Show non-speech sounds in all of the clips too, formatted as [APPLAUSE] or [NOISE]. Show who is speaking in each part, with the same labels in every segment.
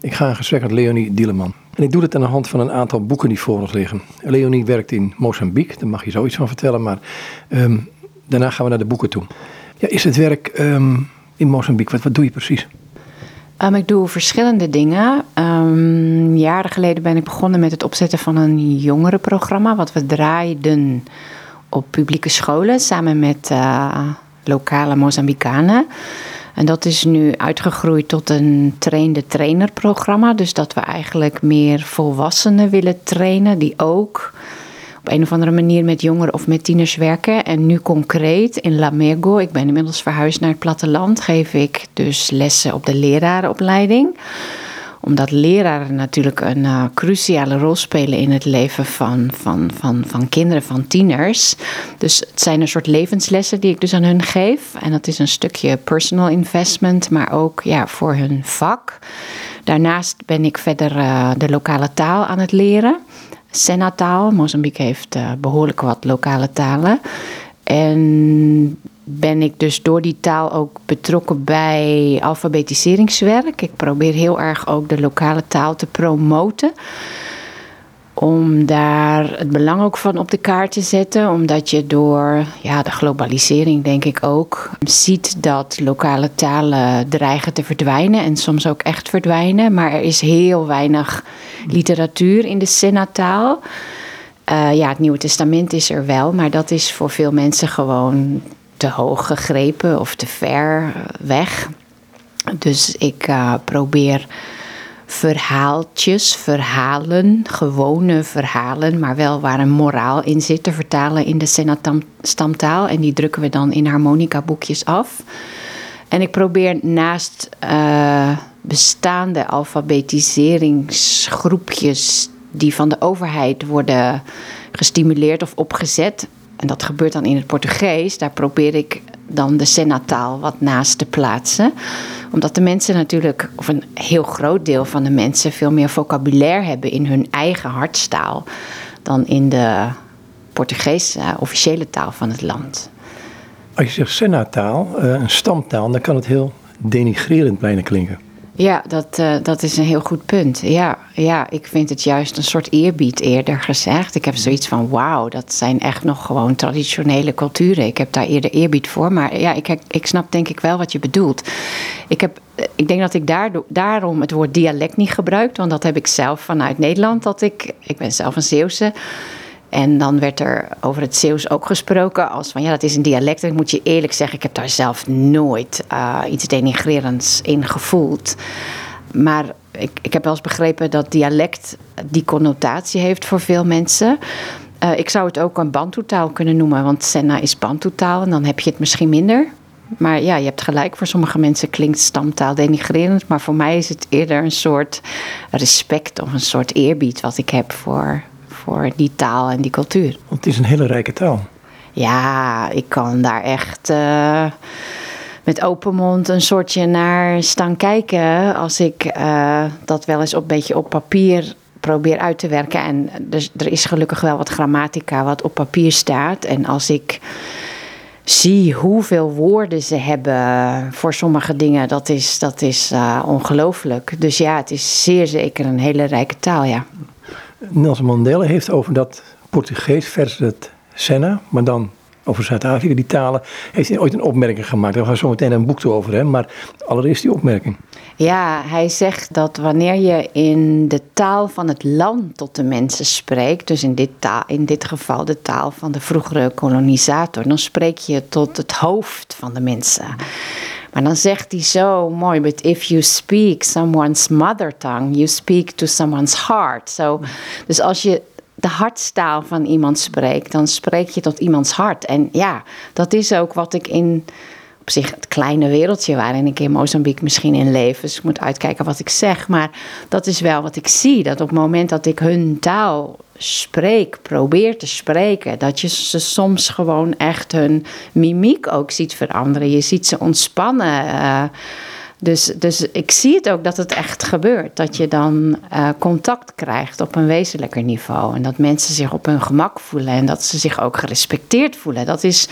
Speaker 1: Ik ga in gesprek met Leonie Dieleman. En ik doe dit aan de hand van een aantal boeken die voor ons liggen. Leonie werkt in Mozambique, daar mag je zoiets van vertellen, maar ehm, daarna gaan we naar de boeken toe. Ja, is het werk ehm, in Mozambique, wat, wat doe je precies?
Speaker 2: Um, ik doe verschillende dingen. Um, jaren geleden ben ik begonnen met het opzetten van een jongerenprogramma, wat we draaiden op publieke scholen samen met uh, lokale Mozambicanen. En dat is nu uitgegroeid tot een trainde-trainer programma. Dus dat we eigenlijk meer volwassenen willen trainen die ook op een of andere manier met jongeren of met tieners werken. En nu concreet in Lamego, ik ben inmiddels verhuisd naar het platteland, geef ik dus lessen op de lerarenopleiding omdat leraren natuurlijk een uh, cruciale rol spelen in het leven van, van, van, van kinderen, van tieners. Dus het zijn een soort levenslessen die ik dus aan hun geef. En dat is een stukje personal investment, maar ook ja, voor hun vak. Daarnaast ben ik verder uh, de lokale taal aan het leren. Senataal. Mozambique heeft uh, behoorlijk wat lokale talen. En ben ik dus door die taal ook betrokken bij alfabetiseringswerk. Ik probeer heel erg ook de lokale taal te promoten. Om daar het belang ook van op de kaart te zetten. Omdat je door ja, de globalisering, denk ik ook, ziet dat lokale talen dreigen te verdwijnen. En soms ook echt verdwijnen. Maar er is heel weinig literatuur in de Senataal. Uh, ja, het Nieuwe Testament is er wel, maar dat is voor veel mensen gewoon te hoog gegrepen of te ver weg. Dus ik uh, probeer verhaaltjes, verhalen, gewone verhalen, maar wel waar een moraal in zit, te vertalen in de Senatam-stamtaal. En die drukken we dan in harmonica-boekjes af. En ik probeer naast uh, bestaande alfabetiseringsgroepjes die van de overheid worden gestimuleerd of opgezet, en dat gebeurt dan in het Portugees, daar probeer ik dan de Senataal wat naast te plaatsen. Omdat de mensen natuurlijk, of een heel groot deel van de mensen, veel meer vocabulaire hebben in hun eigen hartstaal dan in de Portugees uh, officiële taal van het land.
Speaker 1: Als je zegt Senataal, uh, een stamtaal, dan kan het heel denigrerend bijna klinken.
Speaker 2: Ja, dat, uh, dat is een heel goed punt. Ja, ja, ik vind het juist een soort eerbied eerder gezegd. Ik heb zoiets van, wauw, dat zijn echt nog gewoon traditionele culturen. Ik heb daar eerder eerbied voor. Maar ja, ik, ik snap denk ik wel wat je bedoelt. Ik, heb, ik denk dat ik daardoor, daarom het woord dialect niet gebruik. Want dat heb ik zelf vanuit Nederland. Dat ik, ik ben zelf een Zeeuwse. En dan werd er over het Zeeuws ook gesproken als van ja, dat is een dialect. En ik moet je eerlijk zeggen, ik heb daar zelf nooit uh, iets denigrerends in gevoeld. Maar ik, ik heb wel eens begrepen dat dialect die connotatie heeft voor veel mensen. Uh, ik zou het ook een Bantu-taal kunnen noemen, want Senna is Bantu-taal en dan heb je het misschien minder. Maar ja, je hebt gelijk, voor sommige mensen klinkt stamtaal denigrerend, maar voor mij is het eerder een soort respect of een soort eerbied wat ik heb voor, voor die taal en die cultuur.
Speaker 1: Want het is een hele rijke taal.
Speaker 2: Ja, ik kan daar echt uh, met open mond een soortje naar staan kijken. Als ik uh, dat wel eens op een beetje op papier probeer uit te werken. En dus, er is gelukkig wel wat grammatica wat op papier staat. En als ik zie hoeveel woorden ze hebben voor sommige dingen, dat is, dat is uh, ongelooflijk. Dus ja, het is zeer zeker een hele rijke taal, ja.
Speaker 1: Nelson Mandela heeft over dat Portugees versus het Senna, maar dan over Zuid-Afrika, die talen, heeft hij ooit een opmerking gemaakt. Daar gaan we zo meteen een boek over hebben, maar allereerst die opmerking.
Speaker 2: Ja, hij zegt dat wanneer je in de taal van het land tot de mensen spreekt, dus in dit, taal, in dit geval de taal van de vroegere kolonisator, dan spreek je tot het hoofd van de mensen. Maar dan zegt hij zo mooi, but if you speak someone's mother tongue, you speak to someone's heart. Dus als je de hartstaal van iemand spreekt, dan spreek je tot iemands hart. En ja, dat is ook wat ik in op zich het kleine wereldje waarin ik in Mozambique misschien in leef. Dus ik moet uitkijken wat ik zeg. Maar dat is wel wat ik zie. Dat op het moment dat ik hun taal spreek, probeer te spreken, dat je ze soms gewoon echt hun mimiek ook ziet veranderen. Je ziet ze ontspannen. Uh, dus, dus ik zie het ook dat het echt gebeurt. Dat je dan uh, contact krijgt op een wezenlijker niveau. En dat mensen zich op hun gemak voelen en dat ze zich ook gerespecteerd voelen. Dat is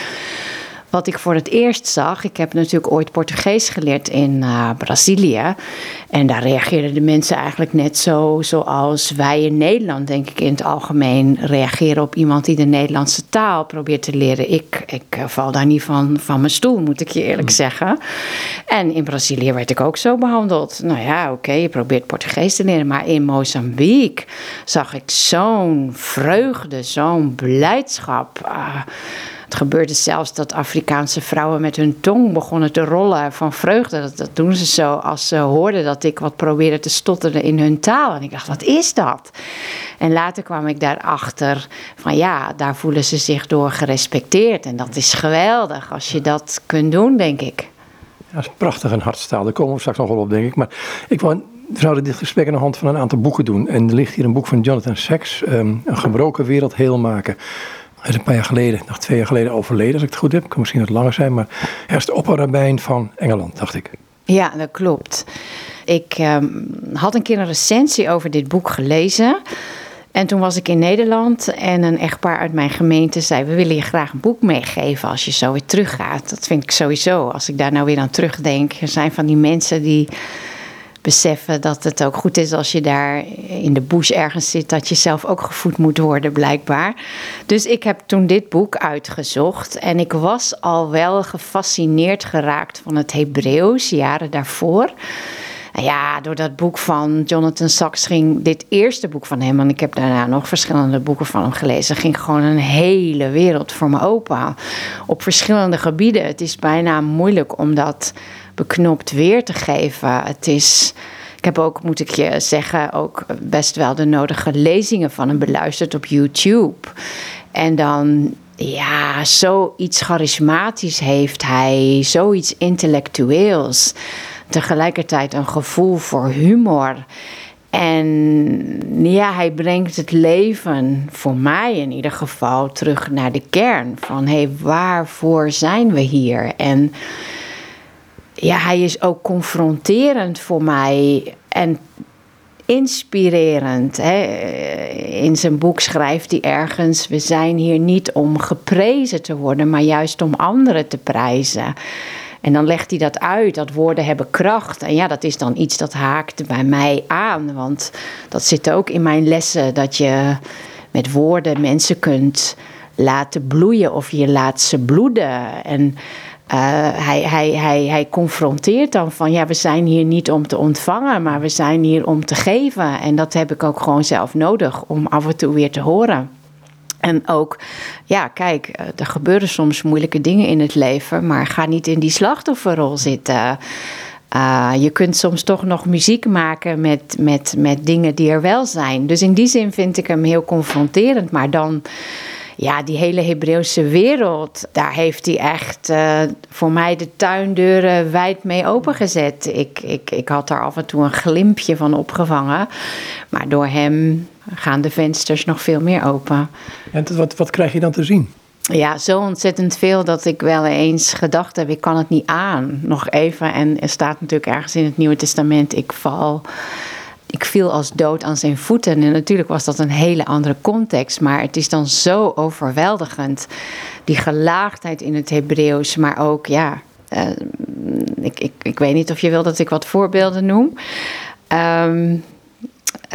Speaker 2: wat ik voor het eerst zag, ik heb natuurlijk ooit Portugees geleerd in uh, Brazilië. En daar reageerden de mensen eigenlijk net zo zoals wij in Nederland, denk ik in het algemeen, reageren op iemand die de Nederlandse taal probeert te leren. Ik, ik eh, val daar niet van, van mijn stoel, moet ik je eerlijk hmm. zeggen. En in Brazilië werd ik ook zo behandeld. Nou ja, oké, je probeert Portugees te leren. Maar in Mozambique zag ik zo'n vreugde, zo'n blijdschap. Uh, het gebeurde zelfs dat Afrikaanse vrouwen met hun tong begonnen te rollen van vreugde. Dat, doen ze zo als ze hoorden dat ik wat probeerde te stotteren in hun taal. En ik dacht, wat is dat? En later kwam ik daarachter van ja, daar voelen ze zich door gerespecteerd. En dat is geweldig als je dat kunt doen, denk ik.
Speaker 1: Ja, dat is prachtig en hardstaal. Daar komen we straks nog wel op, denk ik. Maar ik wou we zouden dit gesprek aan de hand van een aantal boeken doen. En er ligt hier een boek van Jonathan Sacks, ehm, Een gebroken wereld heel maken. Hij is een paar jaar geleden, nog twee jaar geleden overleden, als ik het goed heb. Kan misschien wat langer zijn, maar hij is de opperrabijn van Engeland, dacht ik.
Speaker 2: Ja, dat klopt. Ik ehm, had een keer een recensie over dit boek gelezen. En toen was ik in Nederland en een echtpaar uit mijn gemeente zei: We willen je graag een boek meegeven als je zo weer teruggaat. Dat vind ik sowieso. Als ik daar nou weer aan terugdenk. Er zijn van die mensen die beseffen dat het ook goed is als je daar in de bush ergens zit, dat je zelf ook gevoed moet worden, blijkbaar. Dus ik heb toen dit boek uitgezocht en ik was al wel gefascineerd geraakt van het Hebreeuws jaren daarvoor. ja, door dat boek van Jonathan Sachs ging dit eerste boek van hem, en ik heb daarna nog verschillende boeken van hem gelezen, ging gewoon een hele wereld voor me open. Op verschillende gebieden. Het is bijna moeilijk om dat beknopt weer te geven. Het is. Ik heb ook, moet ik je zeggen, ook best wel de nodige lezingen van hem beluisterd op YouTube. En dan, ja, zoiets charismatisch heeft hij, zoiets intellectueels. Tegelijkertijd een gevoel voor humor. En ja, hij brengt het leven, voor mij in ieder geval, terug naar de kern. Van hé, hey, waarvoor zijn we hier? En ja, hij is ook confronterend voor mij en inspirerend. Hè. In zijn boek schrijft hij ergens: We zijn hier niet om geprezen te worden, maar juist om anderen te prijzen. En dan legt hij dat uit, dat woorden hebben kracht. En ja, dat is dan iets dat haakt bij mij aan. Want dat zit ook in mijn lessen, dat je met woorden mensen kunt laten bloeien of je laat ze bloeden. En uh, hij, hij, hij, hij confronteert dan van ja, we zijn hier niet om te ontvangen, maar we zijn hier om te geven. En dat heb ik ook gewoon zelf nodig om af en toe weer te horen. En ook, ja, kijk, eh, er gebeuren soms moeilijke dingen in het leven, maar ga niet in die slachtofferrol zitten. Uh, je kunt soms toch nog muziek maken met, met, met dingen die er wel zijn. Dus in die zin vind ik hem heel confronterend, maar dan ja, die hele Hebreeuwse wereld, daar heeft hij echt uh, voor mij de tuindeuren wijd mee opengezet. Ik, ik, ik had daar af en toe een glimpje van opgevangen, maar door hem gaan de vensters nog veel meer open.
Speaker 1: En wat, wat krijg je dan te zien?
Speaker 2: Ja, zo ontzettend veel dat ik wel eens gedacht heb, ik kan het niet aan. Nog even, en er staat natuurlijk ergens in het Nieuwe Testament, ik val ik viel als dood aan zijn voeten. En natuurlijk was dat een hele andere context. Maar het is dan zo overweldigend. Die gelaagdheid in het Hebreeuws. Maar ook, ja. Uh, ik, ik, ik weet niet of je wil dat ik wat voorbeelden noem. Um,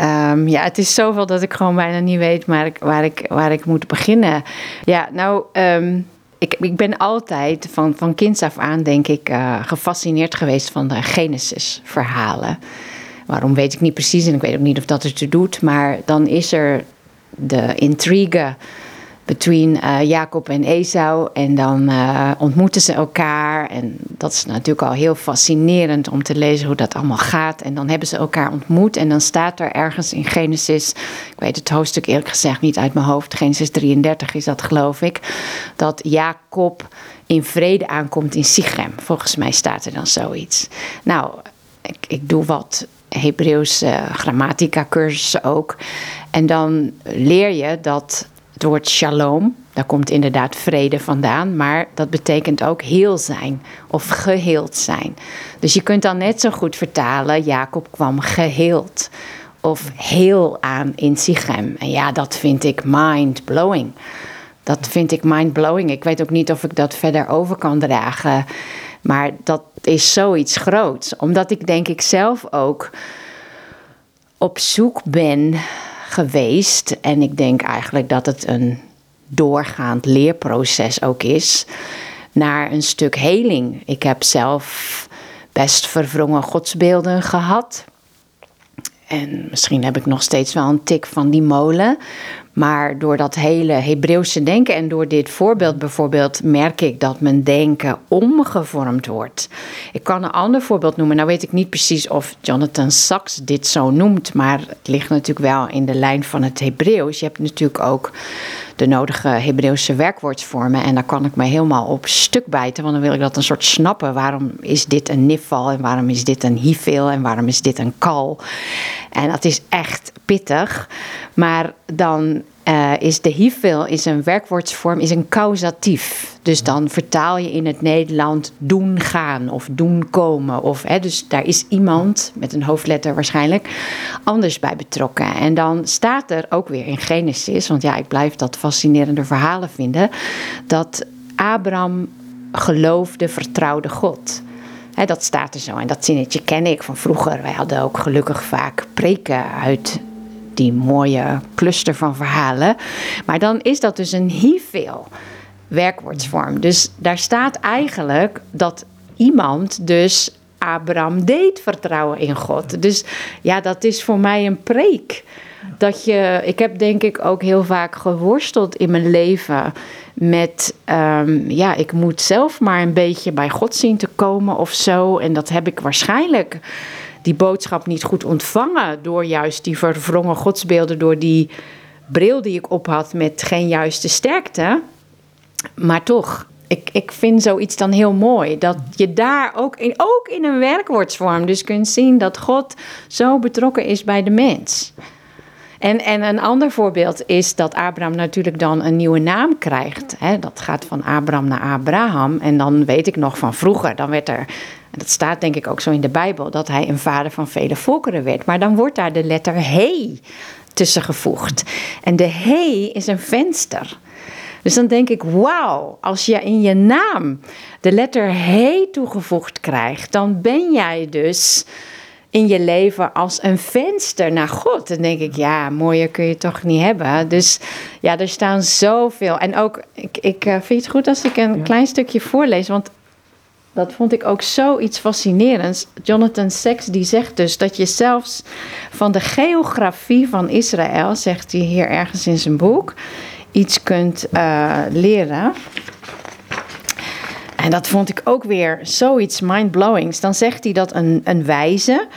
Speaker 2: um, ja, het is zoveel dat ik gewoon bijna niet weet waar ik, waar ik, waar ik moet beginnen. Ja, nou. Um, ik, ik ben altijd van, van kinds af aan, denk ik, uh, gefascineerd geweest van de Genesis-verhalen. Waarom weet ik niet precies en ik weet ook niet of dat het er doet. Maar dan is er de intrigue between uh, Jacob en Esau. En dan uh, ontmoeten ze elkaar. En dat is natuurlijk al heel fascinerend om te lezen hoe dat allemaal gaat. En dan hebben ze elkaar ontmoet. En dan staat er ergens in Genesis, ik weet het hoofdstuk eerlijk gezegd niet uit mijn hoofd, Genesis 33 is dat geloof ik, dat Jacob in vrede aankomt in Sichem. Volgens mij staat er dan zoiets. Nou, ik, ik doe wat Hebreeuwse grammatica cursussen ook. En dan leer je dat het woord shalom, daar komt inderdaad vrede vandaan, maar dat betekent ook heel zijn of geheeld zijn. Dus je kunt dan net zo goed vertalen, Jacob kwam geheeld of heel aan in Sichem. En ja, dat vind ik mind-blowing. Dat vind ik mind-blowing. Ik weet ook niet of ik dat verder over kan dragen. Maar dat is zoiets groots. Omdat ik denk ik zelf ook op zoek ben geweest. En ik denk eigenlijk dat het een doorgaand leerproces ook is. Naar een stuk heling. Ik heb zelf best verwrongen godsbeelden gehad. En misschien heb ik nog steeds wel een tik van die molen. Maar door dat hele Hebreeuwse denken en door dit voorbeeld bijvoorbeeld, merk ik dat mijn denken omgevormd wordt. Ik kan een ander voorbeeld noemen. Nou weet ik niet precies of Jonathan Sachs dit zo noemt, maar het ligt natuurlijk wel in de lijn van het Hebreeuws. Je hebt natuurlijk ook de nodige Hebreeuwse werkwoordsvormen. En daar kan ik me helemaal op stuk bijten, want dan wil ik dat een soort snappen. Waarom is dit een nifval en waarom is dit een hifil en waarom is dit een kal? En dat is echt pittig. Maar dan uh, is de hifil is een werkwoordsvorm, is een causatief. Dus dan vertaal je in het Nederland doen gaan of doen komen. Of, hè, dus daar is iemand, met een hoofdletter waarschijnlijk, anders bij betrokken. En dan staat er ook weer in Genesis, want ja, ik blijf dat fascinerende verhalen vinden, dat Abraham geloofde, vertrouwde God. dat staat er zo. En dat zinnetje ken ik van vroeger. Wij hadden ook gelukkig vaak preken uit die mooie cluster van verhalen. Maar dan is dat dus een hifil werkwoordsvorm. Dus daar staat eigenlijk dat iemand dus Abraham deed vertrouwen in God. Dus ja, dat is voor mij een preek. Dat je, ik heb denk ik ook heel vaak geworsteld in mijn leven met, um, ja, ik moet zelf maar een beetje bij God zien te komen of zo. En dat heb ik waarschijnlijk die boodschap niet goed ontvangen door juist die verwrongen godsbeelden, door die bril die ik op had met geen juiste sterkte. Maar toch, ik, ik vind zoiets dan heel mooi. Dat je daar ook in, ook in een werkwoordsvorm dus kunt zien dat God zo betrokken is bij de mens. En, en een ander voorbeeld is dat Abraham natuurlijk dan een nieuwe naam krijgt. dat gaat van Abraham naar Abraham. En dan weet ik nog van vroeger, dan werd er en dat staat denk ik ook zo in de Bijbel, dat hij een vader van vele volkeren werd. Maar dan wordt daar de letter he tussen gevoegd. En de he is een venster. Dus dan denk ik, wauw, als je in je naam de letter he toegevoegd krijgt, dan ben jij dus in je leven als een venster naar God. Dan denk ik, ja, mooier kun je toch niet hebben. Dus ja, er staan zoveel. En ook, ik, ik uh, vind het goed als ik een klein stukje voorlees, want dat vond ik ook zoiets fascinerends. Jonathan Sacks die zegt dus dat je zelfs van de geografie van Israël, zegt hij hier ergens in zijn boek, iets kunt uh, leren. En dat vond ik ook weer zoiets mindblowings. Dan zegt hij dat een, een wijze,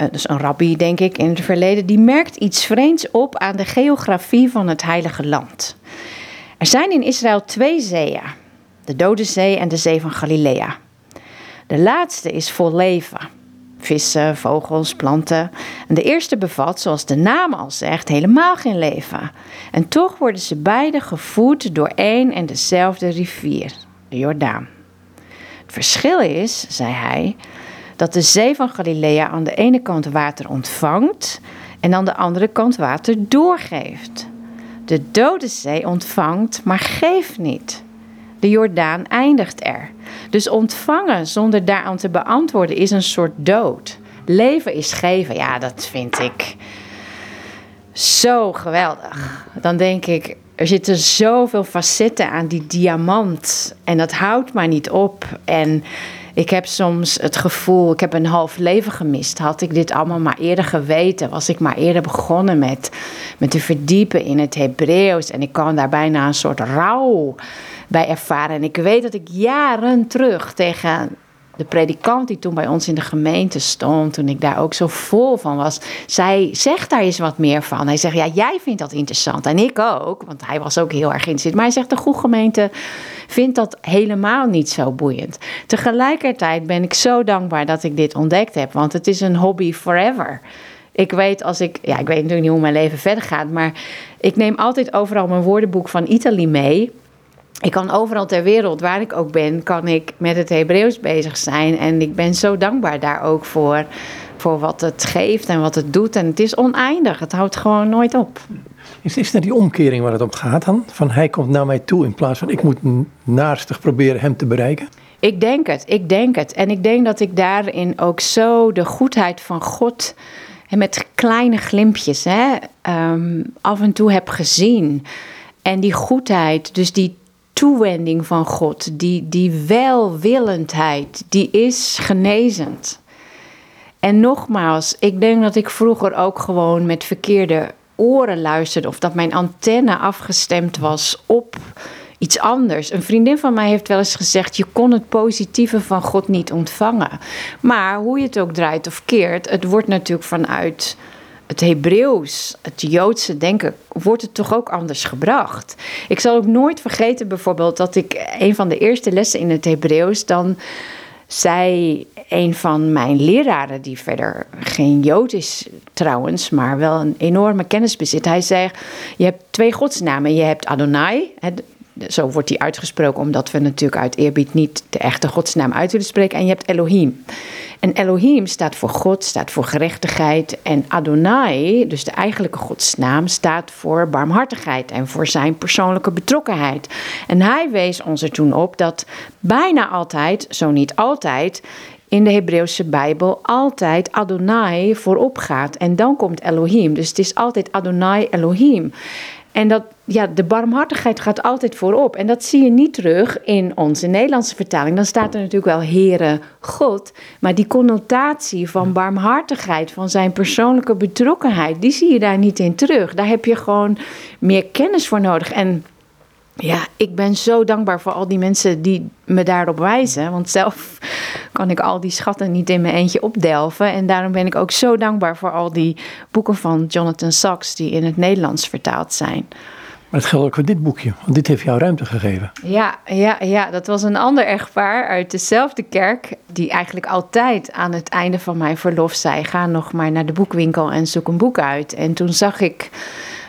Speaker 2: uh, dus een rabbi denk ik in het verleden, die merkt iets vreemds op aan de geografie van het heilige land. Er zijn in Israël twee zeeën de Dode Zee en de Zee van Galilea. De laatste is vol leven. Vissen, vogels, planten. En de eerste bevat, zoals de naam al zegt, helemaal geen leven. En toch worden ze beide gevoed door één en dezelfde rivier, de Jordaan. Het verschil is, zei hij, dat de zee van Galilea aan de ene kant water ontvangt en aan de andere kant water doorgeeft. De Dode Zee ontvangt, maar geeft niet. De Jordaan eindigt er. Dus ontvangen zonder daaraan te beantwoorden is een soort dood. Leven is geven, ja, dat vind ik zo geweldig. Dan denk ik, er zitten zoveel facetten aan die diamant. En dat houdt maar niet op. En ik heb soms het gevoel, ik heb een half leven gemist. Had ik dit allemaal maar eerder geweten, was ik maar eerder begonnen met, met te verdiepen in het Hebreeuws. En ik kan daar bijna een soort rouw bij ervaren. En ik weet dat ik jaren terug tegen de predikant die toen bij ons in de gemeente stond, toen ik daar ook zo vol van was, zij zegt daar eens wat meer van. Hij zegt, ja, jij vindt dat interessant en ik ook, want hij was ook heel erg geïnteresseerd. Maar hij zegt, de goede gemeente vindt dat helemaal niet zo boeiend. Tegelijkertijd ben ik zo dankbaar dat ik dit ontdekt heb, want het is een hobby forever. Ik weet als ik, ja, ik weet natuurlijk niet hoe mijn leven verder gaat, maar ik neem altijd overal mijn woordenboek van Italië mee ik kan overal ter wereld, waar ik ook ben, kan ik met het Hebreeuws bezig zijn. En ik ben zo dankbaar daar ook voor, voor wat het geeft en wat het doet. En het is oneindig, het houdt gewoon nooit op.
Speaker 1: Is, is dat die omkering waar het om gaat dan? Van hij komt naar mij toe in plaats van ik moet naastig proberen hem te bereiken?
Speaker 2: Ik denk het, ik denk het. En ik denk dat ik daarin ook zo de goedheid van God en met kleine glimpjes hè, um, af en toe heb gezien. En die goedheid, dus die toewending van God, die, die welwillendheid, die is genezend. En nogmaals, ik denk dat ik vroeger ook gewoon met verkeerde oren luisterde of dat mijn antenne afgestemd was op iets anders. Een vriendin van mij heeft wel eens gezegd: je kon het positieve van God niet ontvangen. Maar hoe je het ook draait of keert, het wordt natuurlijk vanuit het Hebreeuws, het Joodse denken, wordt het toch ook anders gebracht. Ik zal ook nooit vergeten bijvoorbeeld dat ik een van de eerste lessen in het Hebreeuws dan zei een van mijn leraren, die verder geen Jood is trouwens, maar wel een enorme kennis bezit. Hij zei: Je hebt twee godsnamen. Je hebt Adonai, zo wordt die uitgesproken, omdat we natuurlijk uit eerbied niet de echte godsnaam uit willen spreken. En je hebt Elohim. En Elohim staat voor God, staat voor gerechtigheid. En Adonai, dus de eigenlijke godsnaam, staat voor barmhartigheid en voor zijn persoonlijke betrokkenheid. En hij wees ons er toen op dat bijna altijd, zo niet altijd, in de Hebreeuwse Bijbel altijd Adonai voorop gaat. En dan komt Elohim. Dus het is altijd Adonai Elohim. En dat, ja, de barmhartigheid gaat altijd voorop. En dat zie je niet terug in onze Nederlandse vertaling. Dan staat er natuurlijk wel Heere God. Maar die connotatie van barmhartigheid, van zijn persoonlijke betrokkenheid, die zie je daar niet in terug. Daar heb je gewoon meer kennis voor nodig. En ja, ik ben zo dankbaar voor al die mensen die me daarop wijzen. Want zelf kan ik al die schatten niet in mijn eentje opdelven. En daarom ben ik ook zo dankbaar voor al die boeken van Jonathan Sachs die in het Nederlands vertaald zijn.
Speaker 1: Maar het geldt ook voor dit boekje, want dit heeft jou ruimte gegeven.
Speaker 2: Ja, ja, ja, dat was een ander echtpaar uit dezelfde kerk, die eigenlijk altijd aan het einde van mijn verlof zei: ga nog maar naar de boekwinkel en zoek een boek uit. En toen zag ik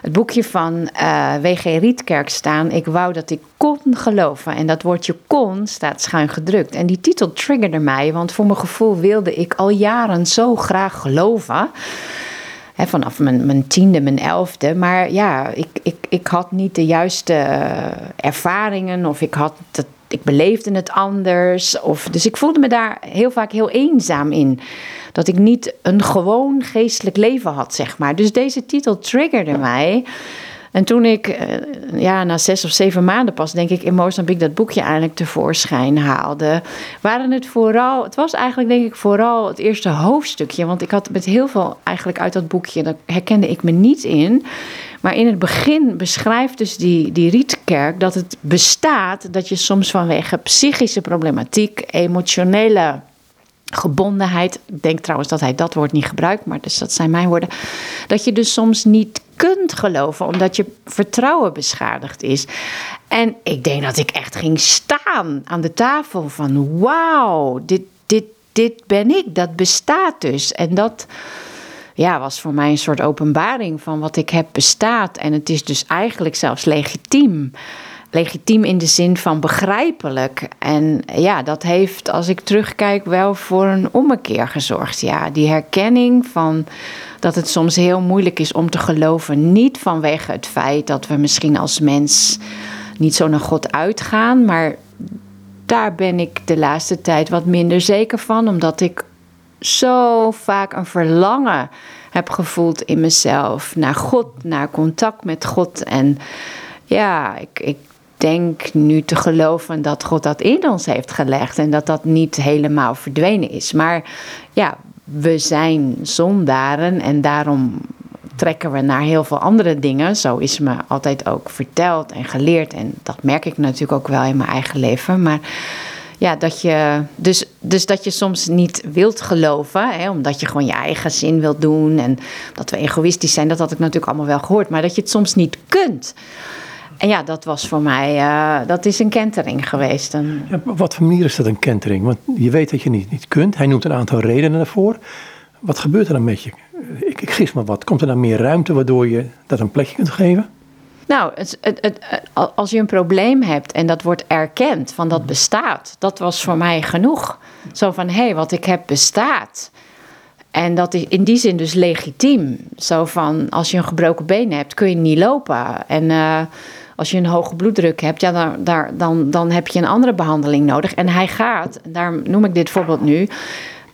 Speaker 2: het boekje van uh, eh, WG Rietkerk staan. Ik wou dat ik kon geloven. En dat woordje kon staat schuin gedrukt. En die titel triggerde mij, want voor mijn gevoel wilde ik al jaren zo graag geloven. vanaf mijn, mijn tiende, mijn elfde. Maar ja, ik, ik, ik had niet de juiste ervaringen of ik had ik beleefde het anders. Of, dus ik voelde me daar heel vaak heel eenzaam in. Dat ik niet een gewoon geestelijk leven had, zeg maar. Dus deze titel triggerde mij. En toen ik eh, ja, na zes of zeven maanden pas, denk ik, in Mozambique dat boekje eigenlijk tevoorschijn haalde, waren het vooral, het was eigenlijk denk ik vooral het eerste hoofdstukje. Want ik had met heel veel eigenlijk uit dat boekje, daar herkende ik me niet in. Maar in het begin beschrijft dus die, die Rietkerk dat het bestaat dat je soms vanwege psychische problematiek, emotionele gebondenheid. Ik denk trouwens dat hij dat woord niet gebruikt, maar dus dat zijn mijn woorden. Dat je dus soms niet kunt geloven omdat je vertrouwen beschadigd is. En ik denk dat ik echt ging staan aan de tafel van wauw, dit, dit, dit ben ik, dat bestaat dus. En dat ja, was voor mij een soort openbaring van wat ik heb bestaat. En het is dus eigenlijk zelfs legitiem. Legitiem in de zin van begrijpelijk. En ja, dat heeft, als ik terugkijk, wel voor een ommekeer gezorgd. Ja, die herkenning van dat het soms heel moeilijk is om te geloven. Niet vanwege het feit dat we misschien als mens niet zo naar God uitgaan, maar daar ben ik de laatste tijd wat minder zeker van, omdat ik zo vaak een verlangen heb gevoeld in mezelf naar God, naar contact met God. En ja, ik, ik denk nu te geloven dat God dat in ons heeft gelegd en dat dat niet helemaal verdwenen is. Maar ja, we zijn zondaren en daarom trekken we naar heel veel andere dingen. Zo is me altijd ook verteld en geleerd. En dat merk ik natuurlijk ook wel in mijn eigen leven. Maar ja, dat je, dus, dus dat je soms niet wilt geloven, hè, omdat je gewoon je eigen zin wilt doen en dat we egoïstisch zijn, dat had ik natuurlijk allemaal wel gehoord, maar dat je het soms niet kunt. En ja, dat was voor mij, uh, dat is een kentering geweest. Een...
Speaker 1: Ja, wat voor manier is dat een kentering? Want je weet dat je niet, niet kunt. Hij noemt een aantal redenen daarvoor. Wat gebeurt er dan met je? Ik, ik gis maar wat. Komt er dan meer ruimte waardoor je dat een plekje kunt geven?
Speaker 2: Nou, het, het, het, als je een probleem hebt en dat wordt erkend, van dat bestaat, dat was voor mij genoeg. Zo van, hé, hey, wat ik heb bestaat. En dat is in die zin dus legitiem. Zo van, als je een gebroken been hebt, kun je niet lopen. En uh, als je een hoge bloeddruk hebt, ja, daar, daar, dan, dan heb je een andere behandeling nodig. En hij gaat, daar noem ik dit voorbeeld nu.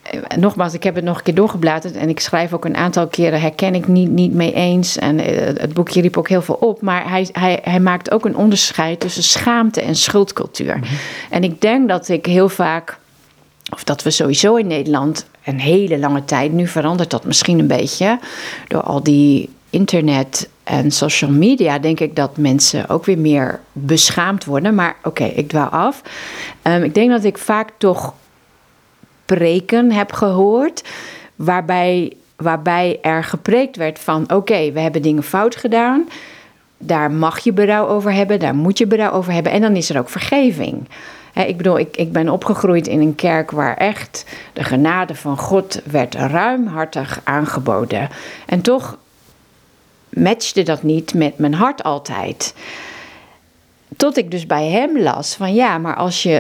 Speaker 2: Eh, nogmaals, ik heb het nog een keer doorgebladerd en ik schrijf ook een aantal keren herken ik niet, niet mee eens. En eh, het boekje riep ook heel veel op, maar hij, hij, hij maakt ook een onderscheid tussen schaamte en schuldcultuur. Mhm. En ik denk dat ik heel vaak, of dat we sowieso in Nederland een hele lange tijd, nu verandert dat misschien een beetje door al die internet en social media, denk ik dat mensen ook weer meer beschaamd worden. Maar oké, ik dwaal af. Um, ik denk dat ik vaak toch preken heb gehoord, waarbij, waarbij er gepreekt werd van oké, we hebben dingen fout gedaan. Daar mag je berouw over hebben, daar moet je berouw over hebben. En dan is er ook vergeving. ik bedoel, ik, ik ben opgegroeid in een kerk waar echt de genade van God werd ruimhartig aangeboden. En toch matchte dat niet met mijn hart altijd. Tot ik dus bij hem las van ja, maar als je.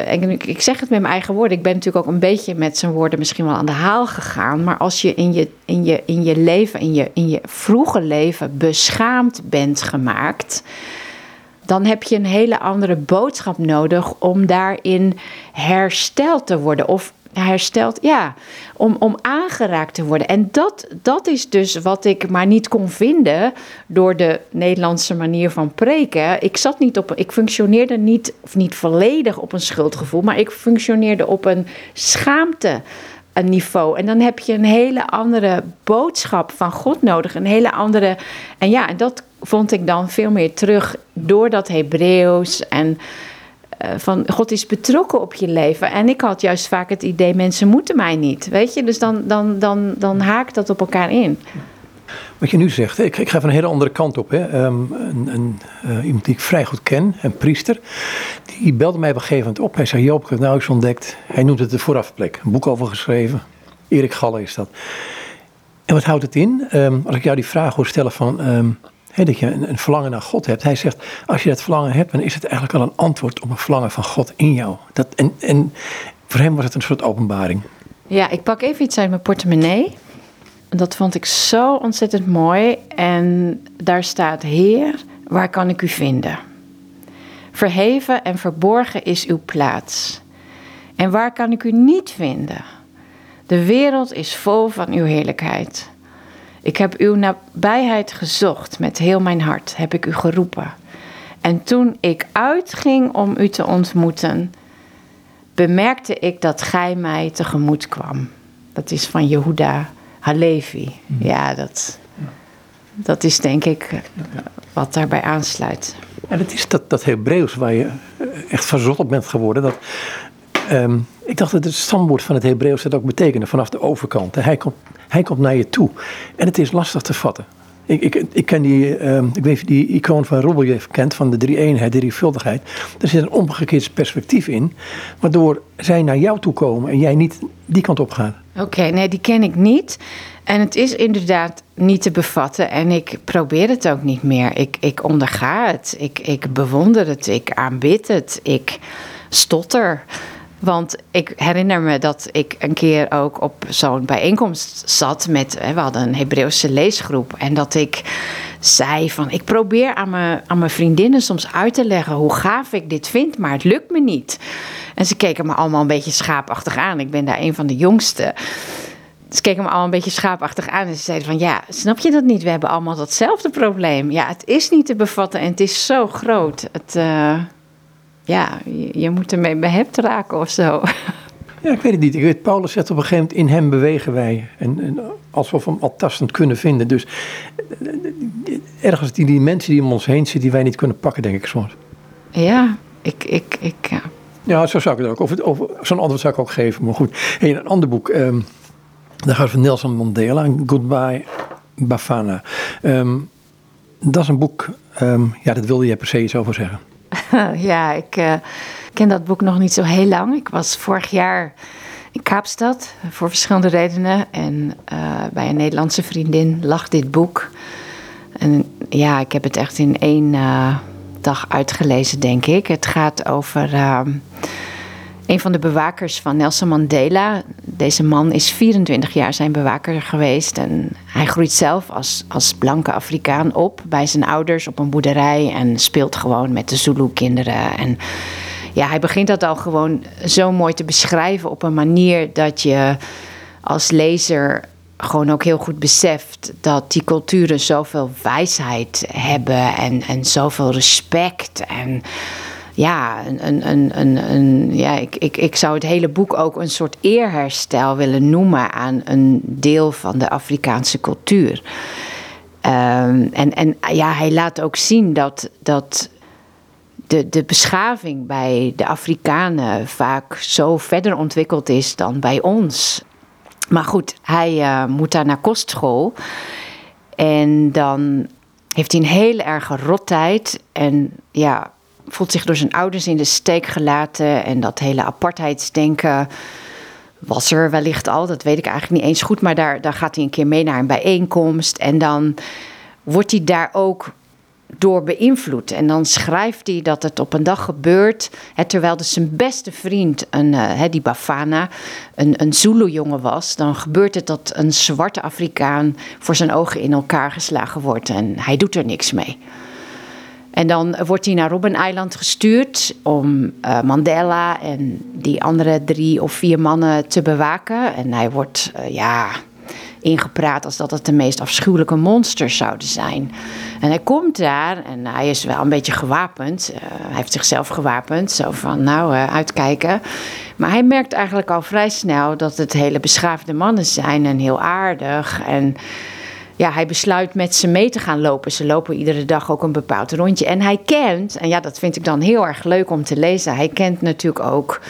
Speaker 2: Ik zeg het met mijn eigen woorden. Ik ben natuurlijk ook een beetje met zijn woorden misschien wel aan de haal gegaan. Maar als je in je, in je, in je leven, in je, in je vroege leven beschaamd bent gemaakt. Dan heb je een hele andere boodschap nodig om daarin hersteld te worden. Of hersteld, ja, om, om aangeraakt te worden. En dat, dat is dus wat ik maar niet kon vinden door de Nederlandse manier van preken. Ik zat niet op, ik functioneerde niet, of niet volledig op een schuldgevoel, maar ik functioneerde op een schaamte niveau. En dan heb je een hele andere boodschap van God nodig. Een hele andere. En ja, en dat vond ik dan veel meer terug door dat Hebreeuws. En van God is betrokken op je leven. En ik had juist vaak het idee, mensen moeten mij niet. Weet je, dus dan, dan, dan, dan haakt dat op elkaar in.
Speaker 1: Wat je nu zegt, ik, ik ga van een hele andere kant op. Hè. Um, een, een uh, iemand die ik vrij goed ken, een priester, die belde mij op een gegeven moment op. Hij zei, Joop, ik heb nou eens ontdekt, hij noemt het de voorafplek. Een boek over geschreven. Erik Galle is dat. En wat houdt het in? Um, als ik jou die vraag hoor stellen van, um, dat je een, een, verlangen naar God hebt. Hij zegt, als je dat verlangen hebt, dan is het eigenlijk al een antwoord op een verlangen van God in jou. Dat, en, en voor hem was het een soort openbaring.
Speaker 2: Ja, ik pak even iets uit mijn portemonnee. Dat vond ik zo ontzettend mooi. En daar staat: Heer, waar kan ik u vinden? Verheven en verborgen is uw plaats. En waar kan ik u niet vinden? De wereld is vol van uw heerlijkheid. Ik heb uw nabijheid gezocht met heel mijn hart, heb ik u geroepen. En toen ik uitging om u te ontmoeten, bemerkte ik dat gij mij tegemoet kwam. Dat is van Jehuda Halevi. Mhm. Ja, dat, dat is denk ik wat daarbij aansluit.
Speaker 1: En het is dat, dat Hebreeuws waar je echt verzot op bent geworden. Dat, ehm, ik dacht dat het stamwoord van het Hebreeuws dat ook betekende vanaf de overkant. Hij komt, hij komt naar je toe. En het is lastig te vatten. Ik, ik, ik ken die, uh, ik weet die icoon van Robeljev kent, van de drie eenheid, de drievuldigheid. Er zit een omgekeerd perspectief in, waardoor zij naar jou toe komen en jij niet die kant op gaat.
Speaker 2: Oké, nee, die ken ik niet. En het is inderdaad niet te bevatten en ik probeer het ook niet meer. Ik, ik onderga het, ik, ik bewonder het, ik aanbid het, ik stotter. Want ik herinner me dat ik een keer ook op zo'n bijeenkomst zat met, we hadden een Hebreeuwse leesgroep. En dat ik zei van, ik probeer aan mijn, aan mijn vriendinnen soms uit te leggen hoe gaaf ik dit vind, maar het lukt me niet. En ze keken me allemaal een beetje schaapachtig aan. Ik ben daar een van de jongste. Ze keken me allemaal een beetje schaapachtig aan en ze zeiden van ja, snap je dat niet? We hebben allemaal datzelfde probleem. Ja, het is niet te bevatten en het is zo groot. Het, uh, ja, je, moet ermee behept raken of zo. [LAUGHS]
Speaker 1: Ja, ik weet het niet. Ik weet, Paulus zegt op een gegeven moment, in hem bewegen wij. En, en alsof we hem al tastend kunnen vinden. Dus ergens die, die mensen die om ons heen zitten, die wij niet kunnen pakken, denk ik soms.
Speaker 2: Ja, ik, ik, ik ja.
Speaker 1: Ja, zo zou ik het ook. Of, of zo'n antwoord zou ik ook geven. Maar goed, hey, een ander boek. Um, daar gaat van Nelson Mandela, Goodbye Bafana. Um, dat is een boek, um, ja, dat wilde je per se iets over zeggen. [LAUGHS]
Speaker 2: ja, ik uh, ken dat boek nog niet zo heel lang. Ik was vorig jaar in Kaapstad voor verschillende redenen. En uh, bij een Nederlandse vriendin lag dit boek. En ja, ik heb het echt in één uh, dag uitgelezen, denk ik. Het gaat over een van de bewakers van Nelson Mandela. Deze man is 24 jaar zijn bewaker geweest. En hij groeit zelf als, als blanke Afrikaan op bij zijn ouders op een boerderij. En speelt gewoon met de Zulu-kinderen. En ja, hij begint dat al gewoon zo mooi te beschrijven op een manier dat je als lezer gewoon ook heel goed beseft dat die culturen zoveel wijsheid hebben en, en zoveel respect. En ja, een, een, een, een, ja ik, ik, ik zou het hele boek ook een soort eerherstel willen noemen aan een deel van de Afrikaanse cultuur. Ehm, en, en ja, hij laat ook zien dat, dat de, de beschaving bij de Afrikanen vaak zo verder ontwikkeld is dan bij ons. Maar goed, hij uh, moet daar naar kostschool. En dan heeft hij een hele erge rottijd. En ja, voelt zich door zijn ouders in de steek gelaten. En dat hele apartheidsdenken was er wellicht al. Dat weet ik eigenlijk niet eens goed. Maar daar, daar gaat hij een keer mee naar een bijeenkomst. En dan wordt hij daar ook door beïnvloed. En dan schrijft hij dat het op een dag gebeurt, hè, terwijl dus zijn beste vriend, een, uh, die Bafana, een, een Zulu-jongen was. Dan gebeurt het dat een zwarte Afrikaan voor zijn ogen in elkaar geslagen wordt en hij doet er niks mee. En dan wordt hij naar Robben Island gestuurd om uh, Mandela en die andere drie of vier mannen te bewaken. En hij wordt, uh, ja, ingepraat als dat het de meest afschuwelijke monsters zouden zijn. En hij komt daar en hij is wel een beetje gewapend. Uh, hij heeft zichzelf gewapend, zo van nou uitkijken. Maar hij merkt eigenlijk al vrij snel dat het hele beschaafde mannen zijn en heel aardig. En ja, hij besluit met ze mee te gaan lopen. Ze lopen iedere dag ook een bepaald rondje. En hij kent, en ja, dat vind ik dan heel erg leuk om te lezen. Hij kent natuurlijk ook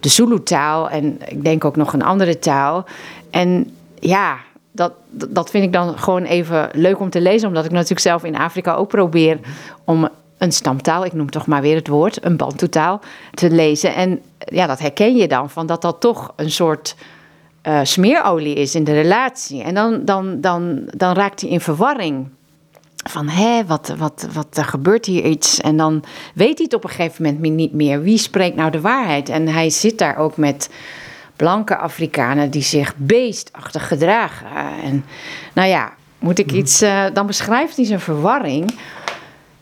Speaker 2: de Zulu-taal en ik denk ook nog een andere taal. En ja, dat, dat vind ik dan gewoon even leuk om te lezen. Omdat ik natuurlijk zelf in Afrika ook probeer om een stamtaal, ik noem toch maar weer het woord, een bantoetaal, te lezen. En ja, dat herken je dan, van dat dat toch een soort uh, smeerolie is in de relatie. En dan, dan, dan, dan raakt hij in verwarring. Van hé, wat, wat, wat er gebeurt hier iets. En dan weet hij het op een gegeven moment niet meer. Wie spreekt nou de waarheid? En hij zit daar ook met blanke Afrikanen die zich beestachtig gedragen. En nou ja, moet ik mhm. iets. Uh, dan beschrijft hij zijn verwarring.